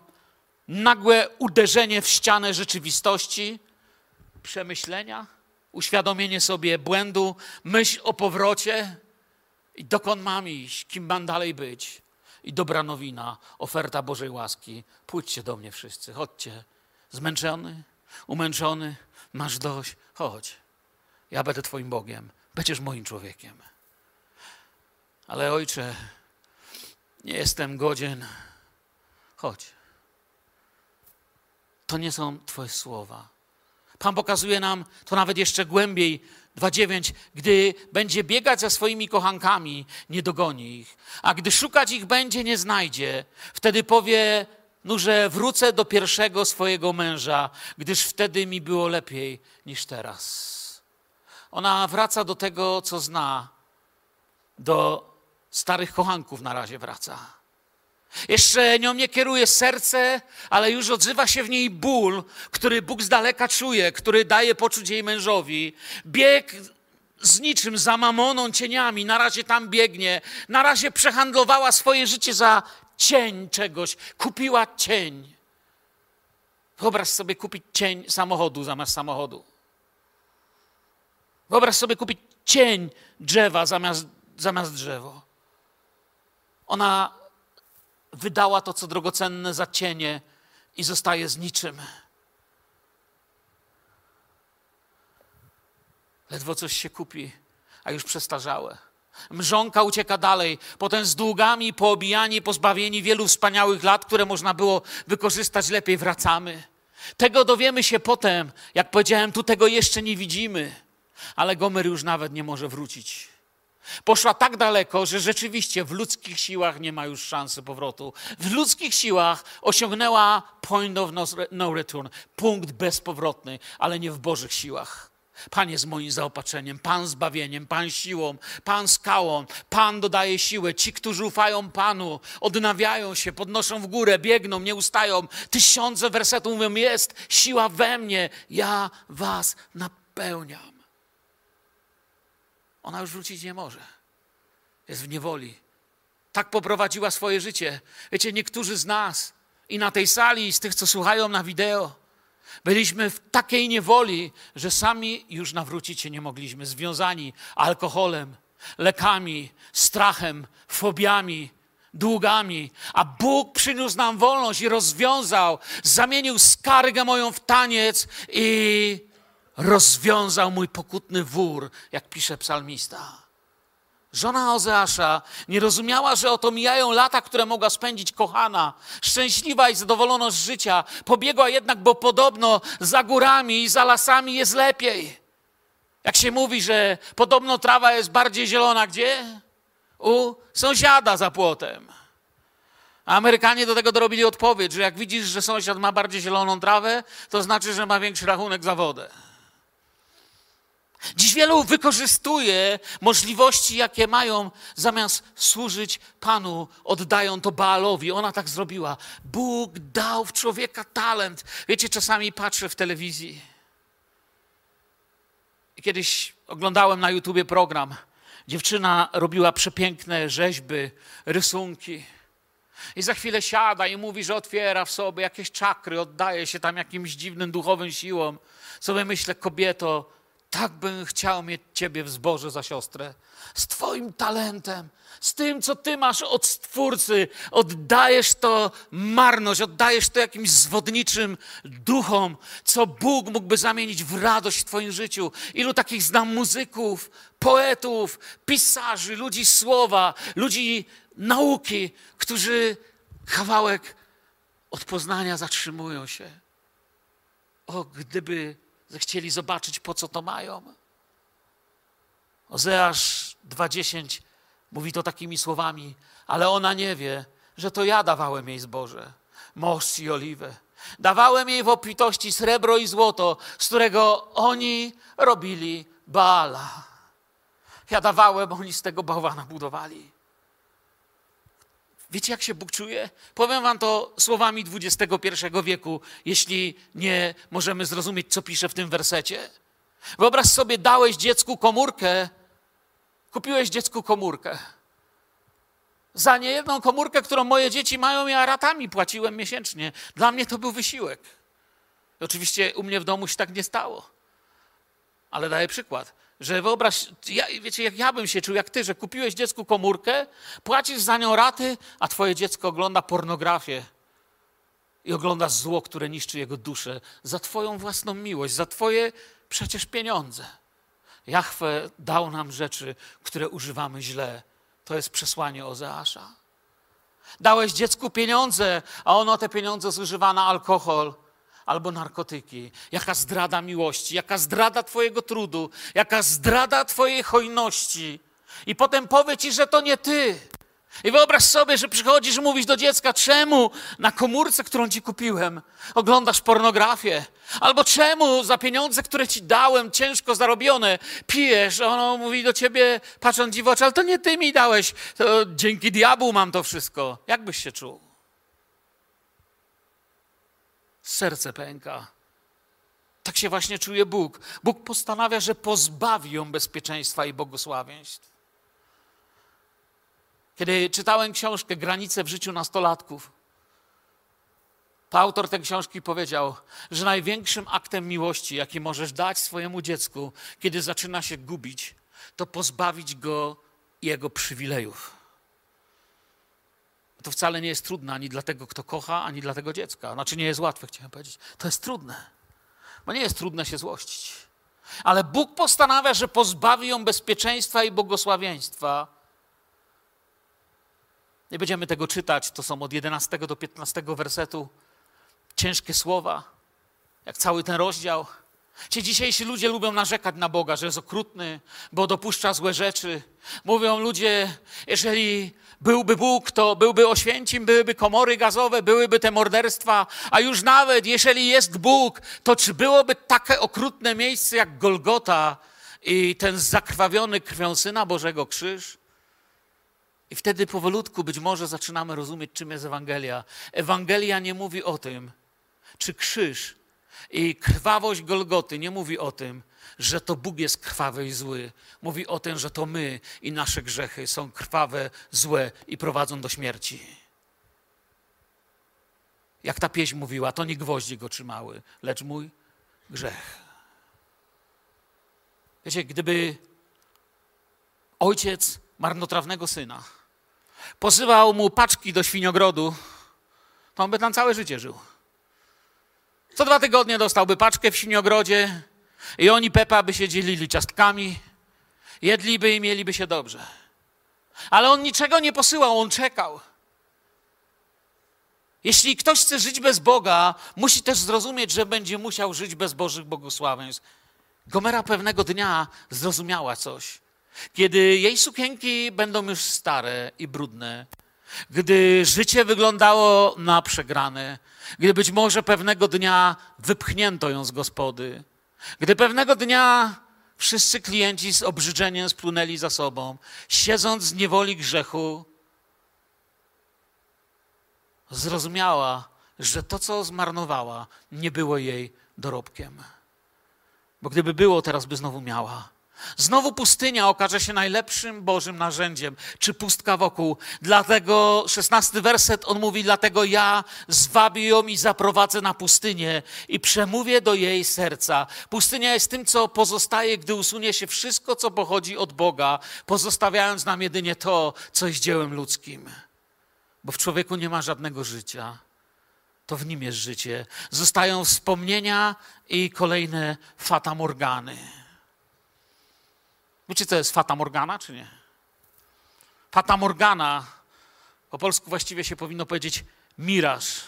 nagłe uderzenie w ścianę rzeczywistości, przemyślenia uświadomienie sobie błędu, myśl o powrocie i dokąd mam iść, kim mam dalej być. I dobra nowina, oferta Bożej łaski. Pójdźcie do mnie wszyscy, chodźcie. Zmęczony, umęczony, masz dość, chodź. Ja będę Twoim Bogiem, będziesz moim człowiekiem. Ale ojcze, nie jestem godzien. Chodź. To nie są Twoje słowa. Pan pokazuje nam to nawet jeszcze głębiej. 2.9. Gdy będzie biegać za swoimi kochankami, nie dogoni ich. A gdy szukać ich będzie, nie znajdzie. Wtedy powie, no, że wrócę do pierwszego swojego męża, gdyż wtedy mi było lepiej niż teraz. Ona wraca do tego, co zna. Do starych kochanków na razie wraca. Jeszcze nią nie kieruje serce, ale już odzywa się w niej ból, który Bóg z daleka czuje, który daje poczuć jej mężowi. Bieg z niczym, za mamoną, cieniami, na razie tam biegnie, na razie przehandlowała swoje życie za cień czegoś, kupiła cień. Wyobraź sobie kupić cień samochodu zamiast samochodu. Wyobraź sobie kupić cień drzewa zamiast, zamiast drzewo. Ona wydała to, co drogocenne za cienie i zostaje z niczym. Ledwo coś się kupi, a już przestarzałe. Mrzonka ucieka dalej, potem z długami, poobijani, pozbawieni wielu wspaniałych lat, które można było wykorzystać lepiej, wracamy. Tego dowiemy się potem. Jak powiedziałem, tu tego jeszcze nie widzimy, ale Gomer już nawet nie może wrócić. Poszła tak daleko, że rzeczywiście w ludzkich siłach nie ma już szansy powrotu. W ludzkich siłach osiągnęła point of no, no return, punkt bezpowrotny, ale nie w Bożych siłach. Pan jest moim zaopatrzeniem, Pan zbawieniem, Pan siłą, Pan skałą, Pan dodaje siłę. Ci, którzy ufają Panu, odnawiają się, podnoszą w górę, biegną, nie ustają. Tysiące wersetów mówią: Jest siła we mnie, ja Was napełniam. Ona już wrócić nie może. Jest w niewoli. Tak poprowadziła swoje życie. Wiecie, niektórzy z nas i na tej sali, i z tych, co słuchają na wideo, byliśmy w takiej niewoli, że sami już nawrócić się nie mogliśmy, związani alkoholem, lekami, strachem, fobiami, długami, a Bóg przyniósł nam wolność i rozwiązał, zamienił skargę moją w taniec i rozwiązał mój pokutny wór, jak pisze psalmista. Żona Ozeasza nie rozumiała, że oto mijają lata, które mogła spędzić kochana, szczęśliwa i zadowolona z życia. Pobiegła jednak, bo podobno za górami i za lasami jest lepiej. Jak się mówi, że podobno trawa jest bardziej zielona gdzie? U sąsiada za płotem. A Amerykanie do tego dorobili odpowiedź, że jak widzisz, że sąsiad ma bardziej zieloną trawę, to znaczy, że ma większy rachunek za wodę. Dziś wielu wykorzystuje możliwości, jakie mają, zamiast służyć Panu, oddają to Baalowi. Ona tak zrobiła. Bóg dał w człowieka talent. Wiecie, czasami patrzę w telewizji. Kiedyś oglądałem na YouTubie program. Dziewczyna robiła przepiękne rzeźby, rysunki. I za chwilę siada i mówi, że otwiera w sobie jakieś czakry, oddaje się tam jakimś dziwnym duchowym siłom. Sobie myślę, kobieto, tak bym chciał mieć Ciebie w zboże za siostrę. Z Twoim talentem, z tym, co Ty masz od Stwórcy. Oddajesz to marność, oddajesz to jakimś zwodniczym duchom, co Bóg mógłby zamienić w radość w Twoim życiu. Ilu takich znam muzyków, poetów, pisarzy, ludzi słowa, ludzi nauki, którzy kawałek od poznania zatrzymują się. O, gdyby zechcieli zobaczyć, po co to mają. Ozeasz 2.10 mówi to takimi słowami, ale ona nie wie, że to ja dawałem jej zboże, most i oliwę. Dawałem jej w obfitości srebro i złoto, z którego oni robili Baala. Ja dawałem, oni z tego bałwana budowali. Wiecie, jak się Bóg czuje? Powiem wam to słowami XXI wieku, jeśli nie możemy zrozumieć, co pisze w tym wersecie. Wyobraź sobie, dałeś dziecku komórkę, kupiłeś dziecku komórkę. Za niejedną komórkę, którą moje dzieci mają, ja ratami płaciłem miesięcznie. Dla mnie to był wysiłek. Oczywiście u mnie w domu się tak nie stało. Ale daję przykład że wyobraź, ja, wiecie, jak ja bym się czuł, jak ty, że kupiłeś dziecku komórkę, płacisz za nią raty, a twoje dziecko ogląda pornografię i ogląda zło, które niszczy jego duszę, za twoją własną miłość, za twoje przecież pieniądze. Jachwę dał nam rzeczy, które używamy źle. To jest przesłanie Ozeasza. Dałeś dziecku pieniądze, a ono te pieniądze zużywa na alkohol, albo narkotyki, jaka zdrada miłości, jaka zdrada Twojego trudu, jaka zdrada Twojej hojności. I potem powie Ci, że to nie Ty. I wyobraź sobie, że przychodzisz i mówisz do dziecka, czemu na komórce, którą ci kupiłem, oglądasz pornografię? Albo czemu za pieniądze, które ci dałem, ciężko zarobione, pijesz? Ono mówi do ciebie, patrząc ci w oczy, ale to nie ty mi dałeś, to dzięki diabłu mam to wszystko. Jak byś się czuł? Serce pęka. Tak się właśnie czuje Bóg. Bóg postanawia, że pozbawi ją bezpieczeństwa i błogosławieństw. Kiedy czytałem książkę Granice w życiu nastolatków, to autor tej książki powiedział, że największym aktem miłości, jaki możesz dać swojemu dziecku, kiedy zaczyna się gubić, to pozbawić go jego przywilejów to wcale nie jest trudne ani dla tego, kto kocha, ani dla tego dziecka. Znaczy nie jest łatwe, chciałem powiedzieć. To jest trudne. Bo nie jest trudne się złościć. Ale Bóg postanawia, że pozbawi ją bezpieczeństwa i błogosławieństwa. Nie będziemy tego czytać, to są od 11 do 15 wersetu ciężkie słowa, jak cały ten rozdział. Ci dzisiejsi ludzie lubią narzekać na Boga, że jest okrutny, bo dopuszcza złe rzeczy. Mówią ludzie, jeżeli byłby Bóg, to byłby Oświęcim, byłyby komory gazowe, byłyby te morderstwa, a już nawet jeżeli jest Bóg, to czy byłoby takie okrutne miejsce jak Golgota i ten zakrwawiony krwią Syna Bożego krzyż? I wtedy powolutku być może zaczynamy rozumieć, czym jest Ewangelia. Ewangelia nie mówi o tym, czy krzyż i krwawość Golgoty nie mówi o tym, że to Bóg jest krwawy i zły. Mówi o tym, że to my i nasze grzechy są krwawe, złe i prowadzą do śmierci. Jak ta pieśń mówiła, to nie gwoździe go trzymały, lecz mój grzech. Wiecie, gdyby ojciec marnotrawnego syna posyłał mu paczki do świniogrodu, to on by tam całe życie żył. Co dwa tygodnie dostałby paczkę w świniogrodzie i oni, Pepa, by się dzielili ciastkami, jedliby i mieliby się dobrze. Ale on niczego nie posyłał, on czekał. Jeśli ktoś chce żyć bez Boga, musi też zrozumieć, że będzie musiał żyć bez Bożych błogosławieństw. Gomera pewnego dnia zrozumiała coś. Kiedy jej sukienki będą już stare i brudne, gdy życie wyglądało na przegrane, gdy być może pewnego dnia wypchnięto ją z gospody, gdy pewnego dnia wszyscy klienci z obrzydzeniem splunęli za sobą, siedząc w niewoli grzechu, zrozumiała, że to, co zmarnowała, nie było jej dorobkiem. Bo gdyby było, teraz by znowu miała. Znowu pustynia okaże się najlepszym Bożym narzędziem, czy pustka wokół. Dlatego szesnasty werset on mówi, dlatego ja zwabię ją i zaprowadzę na pustynię i przemówię do jej serca. Pustynia jest tym, co pozostaje, gdy usunie się wszystko, co pochodzi od Boga, pozostawiając nam jedynie to, co jest dziełem ludzkim. Bo w człowieku nie ma żadnego życia. To w nim jest życie. Zostają wspomnienia i kolejne fatamorgany. Wiecie, co jest Fata Morgana, czy nie? Fata Morgana, po polsku właściwie się powinno powiedzieć miraż.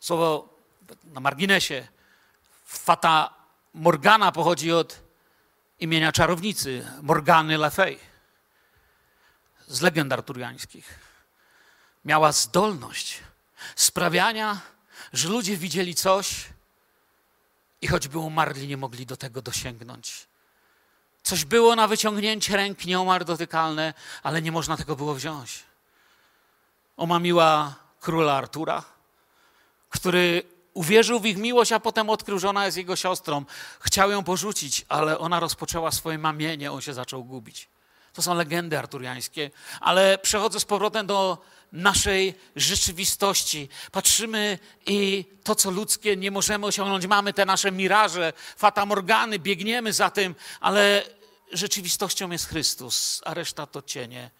Słowo na marginesie. Fata Morgana pochodzi od imienia czarownicy Morgany Le z legend arturiańskich. Miała zdolność sprawiania, że ludzie widzieli coś, i choćby umarli, nie mogli do tego dosięgnąć. Coś było na wyciągnięcie ręki, nieomal dotykalne, ale nie można tego było wziąć. Omamiła króla Artura, który uwierzył w ich miłość, a potem odkrył, że ona jest jego siostrą. Chciał ją porzucić, ale ona rozpoczęła swoje mamienie, on się zaczął gubić. To są legendy arturiańskie, ale przechodzę z powrotem do naszej rzeczywistości. Patrzymy i to, co ludzkie, nie możemy osiągnąć. Mamy te nasze miraże, fatamorgany, biegniemy za tym, ale rzeczywistością jest Chrystus, a reszta to cienie.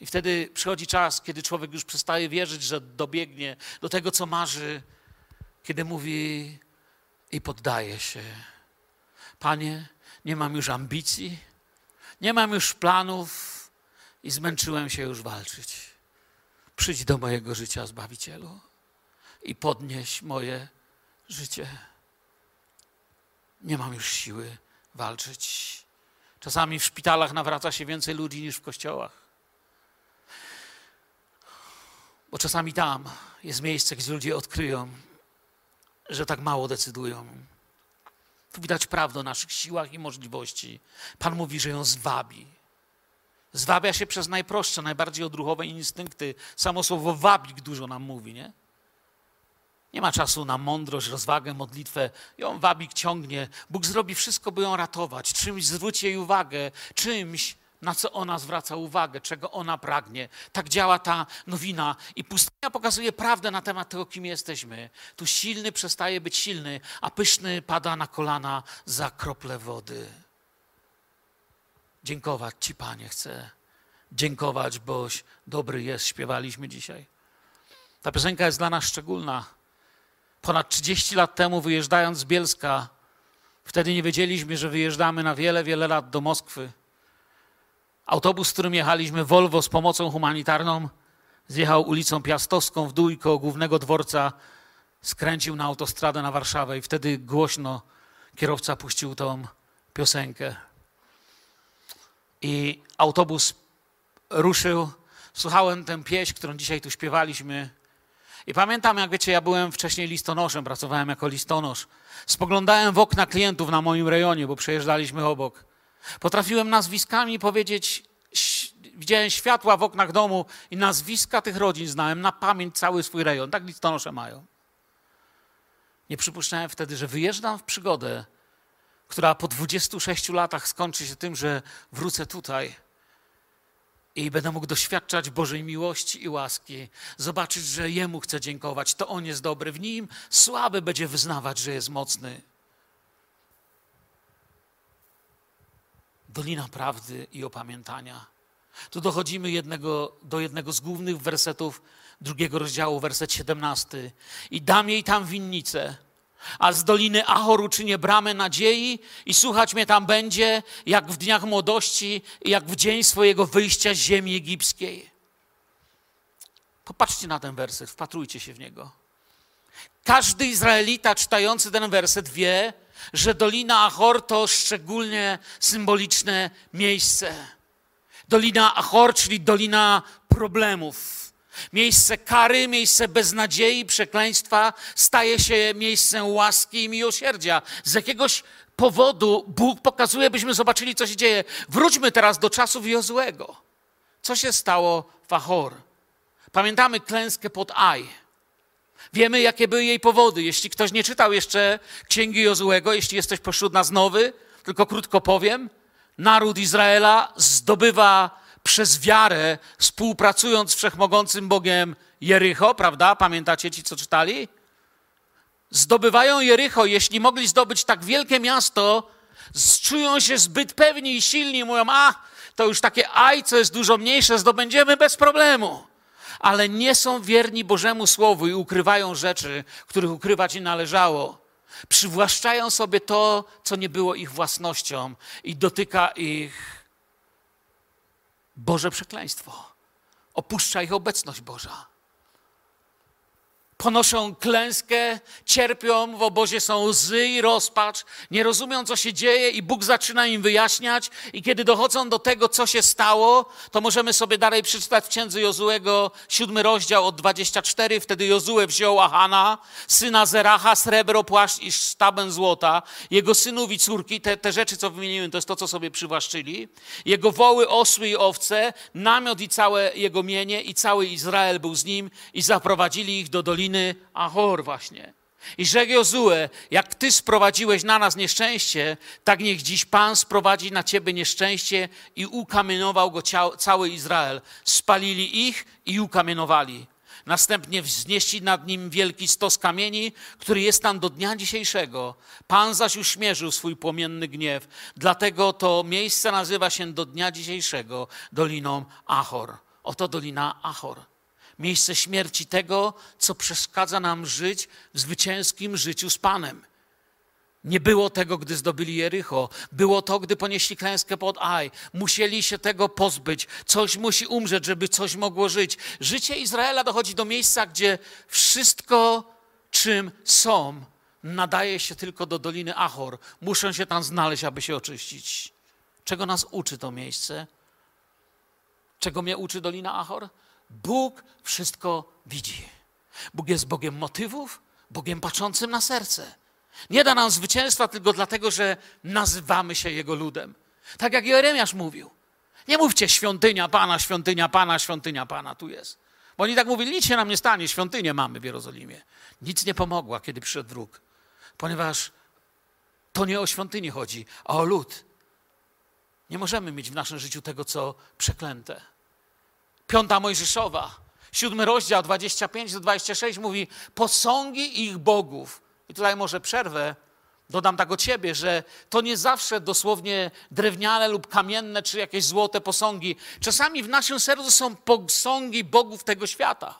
I wtedy przychodzi czas, kiedy człowiek już przestaje wierzyć, że dobiegnie do tego, co marzy, kiedy mówi i poddaje się. Panie, nie mam już ambicji, nie mam już planów, i zmęczyłem się już walczyć. Przyjdź do mojego życia, Zbawicielu, i podnieś moje życie. Nie mam już siły walczyć. Czasami w szpitalach nawraca się więcej ludzi niż w kościołach. Bo czasami tam jest miejsce, gdzie ludzie odkryją, że tak mało decydują. Tu widać prawdę o naszych siłach i możliwości. Pan mówi, że ją zwabi Zwabia się przez najprostsze, najbardziej odruchowe instynkty. Samo słowo wabik dużo nam mówi, nie? Nie ma czasu na mądrość, rozwagę, modlitwę. Ją wabik ciągnie. Bóg zrobi wszystko, by ją ratować. Czymś zwróci jej uwagę, czymś, na co ona zwraca uwagę, czego ona pragnie. Tak działa ta nowina. I pustynia pokazuje prawdę na temat tego, kim jesteśmy. Tu silny przestaje być silny, a pyszny pada na kolana za krople wody. Dziękować Ci, Panie, chcę. Dziękować, boś dobry jest, śpiewaliśmy dzisiaj. Ta piosenka jest dla nas szczególna, Ponad 30 lat temu, wyjeżdżając z Bielska, wtedy nie wiedzieliśmy, że wyjeżdżamy na wiele, wiele lat do Moskwy. Autobus, którym jechaliśmy, Volvo z pomocą humanitarną, zjechał ulicą Piastowską w dół koło głównego dworca skręcił na autostradę na Warszawę i wtedy głośno kierowca puścił tą piosenkę. I autobus ruszył. Słuchałem tę pieśń, którą dzisiaj tu śpiewaliśmy. I pamiętam, jak wiecie, ja byłem wcześniej listonoszem, pracowałem jako listonosz. Spoglądałem w okna klientów na moim rejonie, bo przejeżdżaliśmy obok. Potrafiłem nazwiskami powiedzieć, widziałem światła w oknach domu i nazwiska tych rodzin znałem na pamięć cały swój rejon. Tak listonosze mają. Nie przypuszczałem wtedy, że wyjeżdżam w przygodę, która po 26 latach skończy się tym, że wrócę tutaj i będę mógł doświadczać Bożej miłości i łaski, zobaczyć, że Jemu chcę dziękować, to On jest dobry, w Nim słaby będzie wyznawać, że jest mocny. Dolina Prawdy i Opamiętania. Tu dochodzimy jednego, do jednego z głównych wersetów drugiego rozdziału, werset 17. I dam jej tam winnicę, a z doliny Ahor uczynię bramę nadziei i słuchać mnie tam będzie, jak w dniach młodości jak w dzień swojego wyjścia z ziemi egipskiej. Popatrzcie na ten werset, wpatrujcie się w niego. Każdy Izraelita czytający ten werset wie, że Dolina Achor to szczególnie symboliczne miejsce. Dolina Achor, czyli Dolina Problemów. Miejsce kary, miejsce beznadziei, przekleństwa staje się miejscem łaski i miłosierdzia. Z jakiegoś powodu Bóg pokazuje, byśmy zobaczyli, co się dzieje. Wróćmy teraz do czasów Jozłego. Co się stało w Achor? Pamiętamy klęskę pod Aj. Wiemy, jakie były jej powody. Jeśli ktoś nie czytał jeszcze Księgi Jozłego, jeśli jesteś pośród nas nowy, tylko krótko powiem, naród Izraela zdobywa przez wiarę, współpracując z wszechmogącym Bogiem Jericho, prawda? Pamiętacie ci, co czytali? Zdobywają Jericho, jeśli mogli zdobyć tak wielkie miasto, czują się zbyt pewni i silni, mówią, a, to już takie aj, co jest dużo mniejsze, zdobędziemy bez problemu. Ale nie są wierni Bożemu Słowu i ukrywają rzeczy, których ukrywać nie należało. Przywłaszczają sobie to, co nie było ich własnością i dotyka ich Boże przekleństwo. Opuszcza ich obecność Boża ponoszą klęskę, cierpią, w obozie są łzy i rozpacz, nie rozumią, co się dzieje, i Bóg zaczyna im wyjaśniać. I kiedy dochodzą do tego, co się stało, to możemy sobie dalej przeczytać w księdze Jozuego, siódmy rozdział od 24. Wtedy Jozue wziął Ahana, syna Zeracha, srebro, płaszcz i sztabę złota, jego synów i córki, te, te rzeczy, co wymieniłem, to jest to, co sobie przywłaszczyli, jego woły, osły i owce, namiot i całe jego mienie, i cały Izrael był z nim, i zaprowadzili ich do doliny doliny Ahor właśnie. I rzekł Jozue, jak Ty sprowadziłeś na nas nieszczęście, tak niech dziś Pan sprowadzi na Ciebie nieszczęście i ukamienował go cały Izrael. Spalili ich i ukamienowali. Następnie wznieśli nad nim wielki stos kamieni, który jest tam do dnia dzisiejszego. Pan zaś uśmierzył swój płomienny gniew. Dlatego to miejsce nazywa się do dnia dzisiejszego Doliną Ahor. Oto Dolina Ahor miejsce śmierci tego, co przeszkadza nam żyć w zwycięskim życiu z Panem. Nie było tego, gdy zdobyli Jericho. Było to, gdy ponieśli klęskę pod Aj. Musieli się tego pozbyć. Coś musi umrzeć, żeby coś mogło żyć. Życie Izraela dochodzi do miejsca, gdzie wszystko, czym są, nadaje się tylko do Doliny Achor. Muszą się tam znaleźć, aby się oczyścić. Czego nas uczy to miejsce? Czego mnie uczy Dolina Achor? Bóg wszystko widzi. Bóg jest Bogiem motywów, Bogiem patrzącym na serce. Nie da nam zwycięstwa tylko dlatego, że nazywamy się Jego ludem. Tak jak Jeremiasz mówił. Nie mówcie świątynia Pana, świątynia Pana, świątynia Pana, tu jest. Bo oni tak mówili, nic się nam nie stanie, świątynię mamy w Jerozolimie. Nic nie pomogła, kiedy przyszedł wróg. Ponieważ to nie o świątynię chodzi, a o lud. Nie możemy mieć w naszym życiu tego, co przeklęte. Piąta Mojżeszowa, siódmy rozdział, 25 do 26 mówi posągi ich bogów. I tutaj może przerwę, dodam tak o ciebie, że to nie zawsze dosłownie drewniane lub kamienne, czy jakieś złote posągi. Czasami w naszym sercu są posągi bogów tego świata.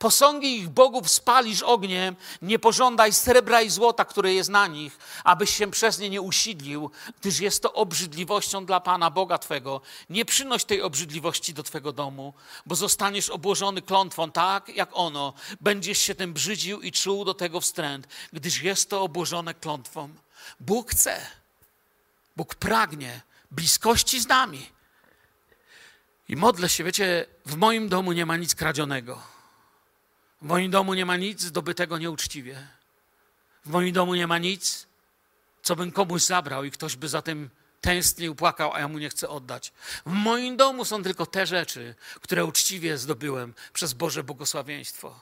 Posągi ich bogów spalisz ogniem, nie pożądaj srebra i złota, które jest na nich, abyś się przez nie nie usidlił, gdyż jest to obrzydliwością dla Pana Boga Twego. Nie przynoś tej obrzydliwości do Twego domu, bo zostaniesz obłożony klątwą, tak jak ono. Będziesz się tym brzydził i czuł do tego wstręt, gdyż jest to obłożone klątwą. Bóg chce, Bóg pragnie bliskości z nami. I modlę się, wiecie, w moim domu nie ma nic kradzionego. W moim domu nie ma nic zdobytego nieuczciwie. W moim domu nie ma nic, co bym komuś zabrał i ktoś by za tym tęsknił, płakał, a ja mu nie chcę oddać. W moim domu są tylko te rzeczy, które uczciwie zdobyłem przez Boże błogosławieństwo.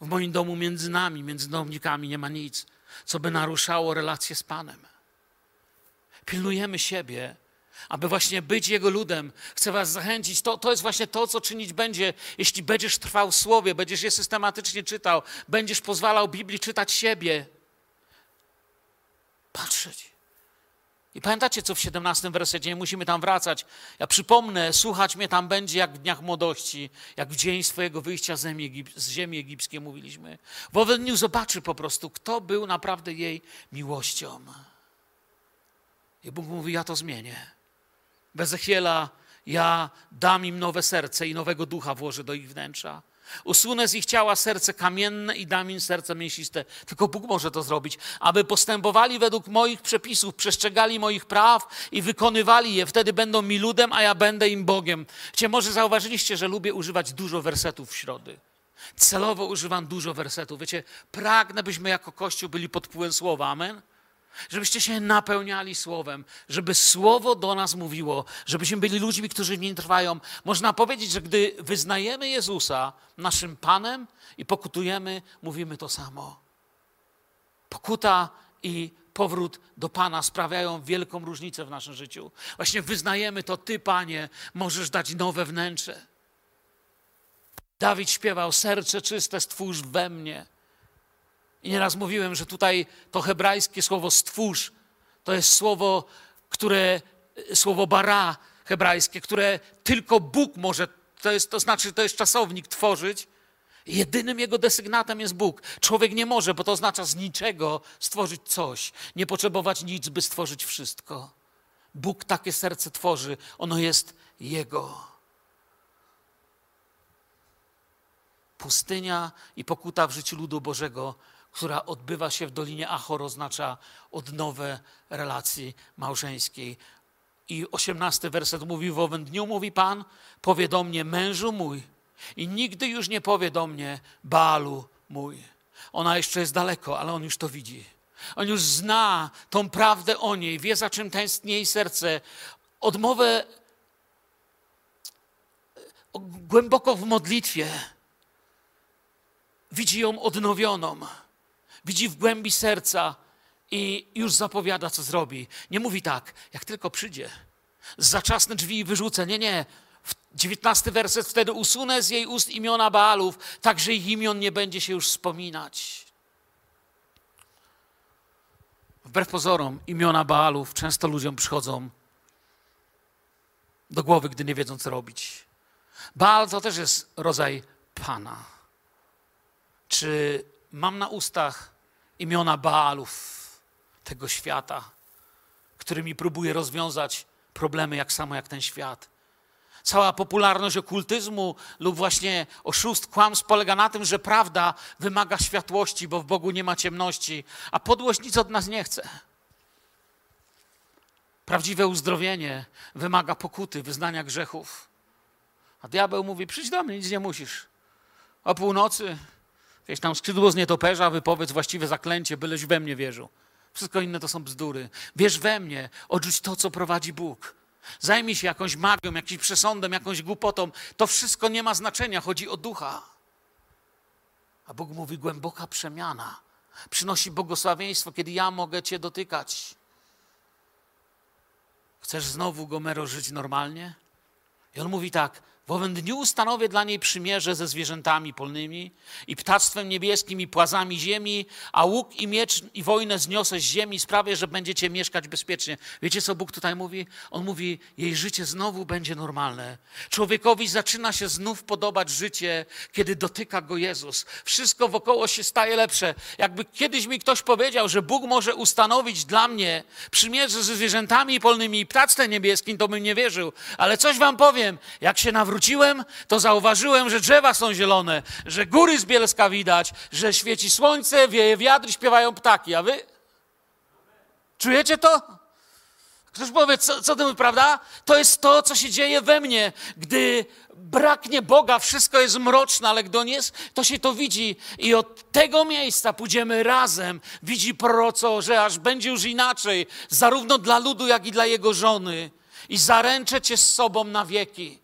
W moim domu między nami, między domnikami nie ma nic, co by naruszało relacje z Panem. Pilnujemy siebie, aby właśnie być Jego ludem. Chcę Was zachęcić. To, to jest właśnie to, co czynić będzie, jeśli będziesz trwał w Słowie, będziesz je systematycznie czytał, będziesz pozwalał Biblii czytać siebie. Patrzeć. I pamiętacie, co w 17 wersecie, nie musimy tam wracać. Ja przypomnę, słuchać mnie tam będzie jak w dniach młodości, jak w dzień swojego wyjścia z ziemi, z ziemi egipskiej, mówiliśmy. W owym dniu zobaczy po prostu, kto był naprawdę jej miłością. I Bóg mówi, ja to zmienię. Bez Ezechiela ja dam im nowe serce i nowego ducha włożę do ich wnętrza. Usunę z ich ciała serce kamienne i dam im serce mięsiste. Tylko Bóg może to zrobić, aby postępowali według moich przepisów, przestrzegali moich praw i wykonywali je. Wtedy będą mi ludem, a ja będę im Bogiem. Wiecie, może zauważyliście, że lubię używać dużo wersetów w środy. Celowo używam dużo wersetów. Wiecie, pragnę, byśmy jako Kościół byli pod wpływem słowa. Amen? Żebyście się napełniali słowem, żeby słowo do nas mówiło, żebyśmy byli ludźmi, którzy w nim trwają. Można powiedzieć, że gdy wyznajemy Jezusa naszym Panem i pokutujemy, mówimy to samo. Pokuta i powrót do Pana sprawiają wielką różnicę w naszym życiu. Właśnie wyznajemy to, Ty, Panie, możesz dać nowe wnętrze. Dawid śpiewał: Serce czyste stwórz we mnie. I nieraz mówiłem, że tutaj to hebrajskie słowo stwórz to jest słowo, które, słowo bara hebrajskie, które tylko Bóg może, to, jest, to znaczy, to jest czasownik tworzyć. Jedynym jego desygnatem jest Bóg. Człowiek nie może, bo to oznacza z niczego stworzyć coś, nie potrzebować nic, by stworzyć wszystko. Bóg takie serce tworzy, ono jest Jego. Pustynia i pokuta w życiu ludu Bożego która odbywa się w Dolinie Achor, oznacza odnowę relacji małżeńskiej. I osiemnasty werset mówi, w owym dniu mówi Pan, powie do mnie, mężu mój, i nigdy już nie powie do mnie, Baalu mój. Ona jeszcze jest daleko, ale on już to widzi. On już zna tą prawdę o niej, wie za czym tęskni jej serce. Odmowę głęboko w modlitwie widzi ją odnowioną widzi w głębi serca i już zapowiada, co zrobi. Nie mówi tak, jak tylko przyjdzie, zaczasne drzwi i wyrzucę. Nie, nie. Dziewiętnasty werset, wtedy usunę z jej ust imiona Baalów, tak że ich imion nie będzie się już wspominać. Wbrew pozorom, imiona Baalów często ludziom przychodzą do głowy, gdy nie wiedzą, co robić. Baal to też jest rodzaj Pana. Czy mam na ustach imiona Baalów tego świata, którymi próbuje rozwiązać problemy jak samo jak ten świat. Cała popularność okultyzmu lub właśnie oszust, kłamstw polega na tym, że prawda wymaga światłości, bo w Bogu nie ma ciemności, a podłość nic od nas nie chce. Prawdziwe uzdrowienie wymaga pokuty, wyznania grzechów. A diabeł mówi: przyjdź do mnie, nic nie musisz. O północy Wiesz, tam skrzydło z nietoperza, wypowiedz właściwe zaklęcie, byleś we mnie wierzył. Wszystko inne to są bzdury. Wierz we mnie, odrzuć to, co prowadzi Bóg. Zajmij się jakąś magią, jakimś przesądem, jakąś głupotą. To wszystko nie ma znaczenia, chodzi o ducha. A Bóg mówi głęboka przemiana. Przynosi błogosławieństwo, kiedy ja mogę Cię dotykać. Chcesz znowu, Gomero, żyć normalnie? I on mówi tak: W owym dniu ustanowię dla niej przymierze ze zwierzętami polnymi i ptactwem niebieskim i płazami ziemi, a łuk i miecz i wojnę zniosę z ziemi, sprawię, że będziecie mieszkać bezpiecznie. Wiecie, co Bóg tutaj mówi? On mówi, jej życie znowu będzie normalne. Człowiekowi zaczyna się znów podobać życie, kiedy dotyka go Jezus. Wszystko wokoło się staje lepsze. Jakby kiedyś mi ktoś powiedział, że Bóg może ustanowić dla mnie przymierze ze zwierzętami polnymi i ptactwem niebieskim, to bym nie wierzył. Ale coś wam powiem, jak się nawróciłem, wróciłem, to zauważyłem, że drzewa są zielone, że góry z Bielska widać, że świeci słońce, wieje wiatr, śpiewają ptaki. A wy? Czujecie to? Ktoś powie, co, co to prawda? To jest to, co się dzieje we mnie, gdy braknie Boga, wszystko jest mroczne, ale gdy On jest, to się to widzi. I od tego miejsca pójdziemy razem. Widzi proroco, że aż będzie już inaczej, zarówno dla ludu, jak i dla jego żony. I zaręczę cię z sobą na wieki.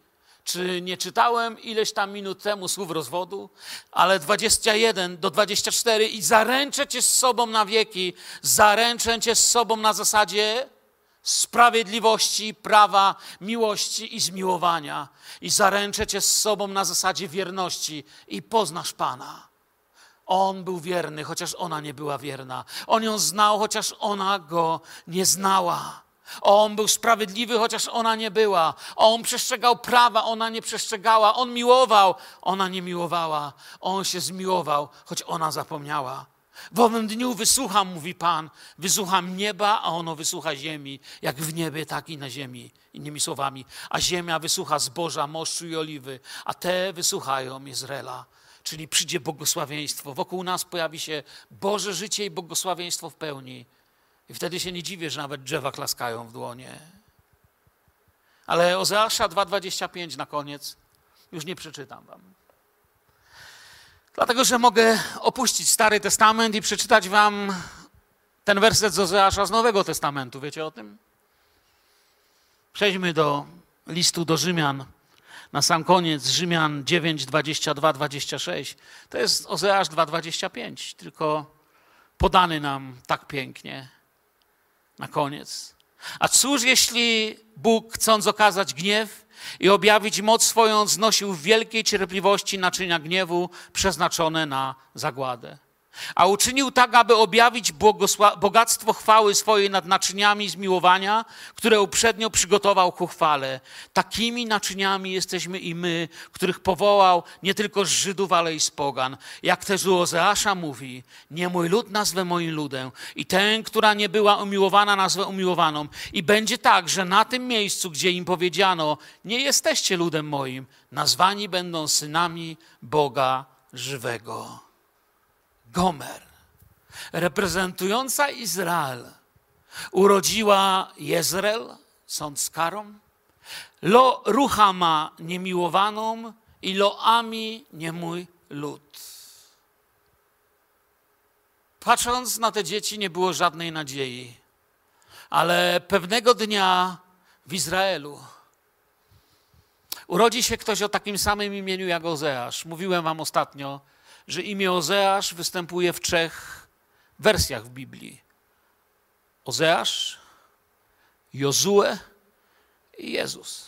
Czy nie czytałem ileś tam minut temu słów rozwodu? Ale 21 do 24 i zaręczę cię z sobą na wieki, zaręczę cię z sobą na zasadzie sprawiedliwości, prawa, miłości i zmiłowania. I zaręczę cię z sobą na zasadzie wierności i poznasz Pana. On był wierny, chociaż ona nie była wierna. On ją znał, chociaż ona go nie znała. On był sprawiedliwy, chociaż ona nie była. On przestrzegał prawa, ona nie przestrzegała. On miłował, ona nie miłowała. On się zmiłował, choć ona zapomniała. W owym dniu wysłucham, mówi Pan, wysłucham nieba, a ono wysłucha ziemi, jak w niebie, tak i na ziemi. Innymi słowami, a ziemia wysłucha zboża, moszczu i oliwy, a te wysłuchają Izraela. Czyli przyjdzie błogosławieństwo. Wokół nas pojawi się Boże życie i błogosławieństwo w pełni. I wtedy się nie dziwię, że nawet drzewa klaskają w dłonie. Ale Ozeasza 2,25 na koniec już nie przeczytam wam. Dlatego, że mogę opuścić Stary Testament i przeczytać wam ten werset z Ozeasza z Nowego Testamentu. Wiecie o tym? Przejdźmy do listu do Rzymian. Na sam koniec Rzymian 9, 22, 26. To jest Ozeasz 2,25, tylko podany nam tak pięknie na koniec. A cóż, jeśli Bóg, chcąc okazać gniew i objawić moc swoją, znosił w wielkiej cierpliwości naczynia gniewu przeznaczone na zagładę? A uczynił tak, aby objawić bogactwo chwały swojej nad naczyniami zmiłowania, które uprzednio przygotował ku chwale. Takimi naczyniami jesteśmy i my, których powołał nie tylko z Żydów, ale i z pogan. Jak też u Ozeasza mówi, nie mój lud nazwę moim ludem i tę, która nie była umiłowana, nazwę umiłowaną. I będzie tak, że na tym miejscu, gdzie im powiedziano, nie jesteście ludem moim, nazwani będą synami Boga żywego. Gomer, reprezentująca Izrael, urodziła Jezreel, sąd z karą, Lo Ruchama niemiłowaną i Loami nie mój lud. Patrząc na te dzieci, nie było żadnej nadziei, ale pewnego dnia w Izraelu urodzi się ktoś o takim samym imieniu jak Ozeasz. Mówiłem wam ostatnio, że imię Ozeasz występuje w trzech wersjach w Biblii. Ozeasz, Jozue i Jezus.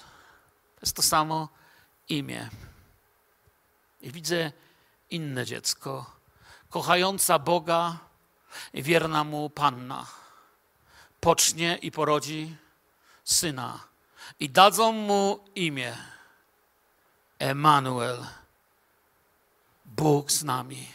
To jest to samo imię. I widzę inne dziecko, kochająca Boga i wierna mu panna. Pocznie i porodzi syna i dadzą mu imię Emanuel Bóg z nami.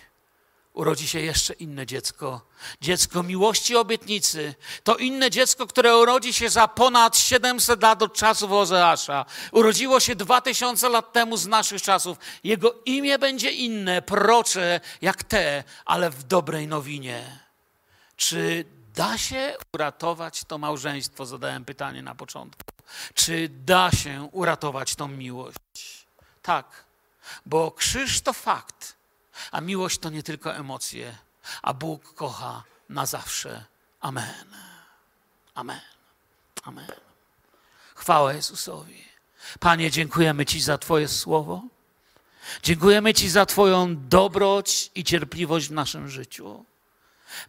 Urodzi się jeszcze inne dziecko. Dziecko miłości obietnicy. To inne dziecko, które urodzi się za ponad 700 lat od czasów Ozeasza. Urodziło się 2000 lat temu z naszych czasów. Jego imię będzie inne, procze jak te, ale w dobrej nowinie. Czy da się uratować to małżeństwo? Zadałem pytanie na początku. Czy da się uratować tą miłość? Tak bo krzyż to fakt, a miłość to nie tylko emocje, a Bóg kocha na zawsze. Amen. Amen. Amen. Chwała Jezusowi. Panie, dziękujemy Ci za Twoje słowo. Dziękujemy Ci za Twoją dobroć i cierpliwość w naszym życiu.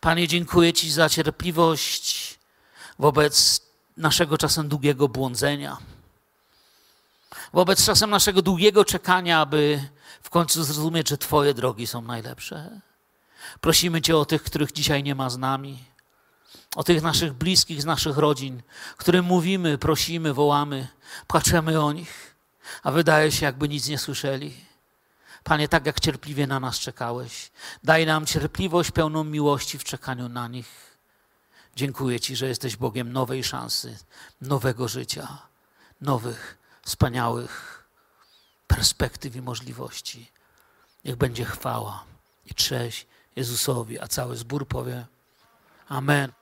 Panie, dziękuję Ci za cierpliwość wobec naszego czasem długiego błądzenia. Wobec czasem naszego długiego czekania, aby w końcu zrozumieć, że Twoje drogi są najlepsze. Prosimy Cię o tych, których dzisiaj nie ma z nami, o tych naszych bliskich, z naszych rodzin, którym mówimy, prosimy, wołamy, płaczemy o nich, a wydaje się, jakby nic nie słyszeli. Panie, tak jak cierpliwie na nas czekałeś, daj nam cierpliwość pełną miłości w czekaniu na nich. Dziękuję Ci, że jesteś Bogiem nowej szansy, nowego życia, nowych, wspaniałych perspektyw i możliwości. Niech będzie chwała i cześć Jezusowi, a cały zbór powie Amen.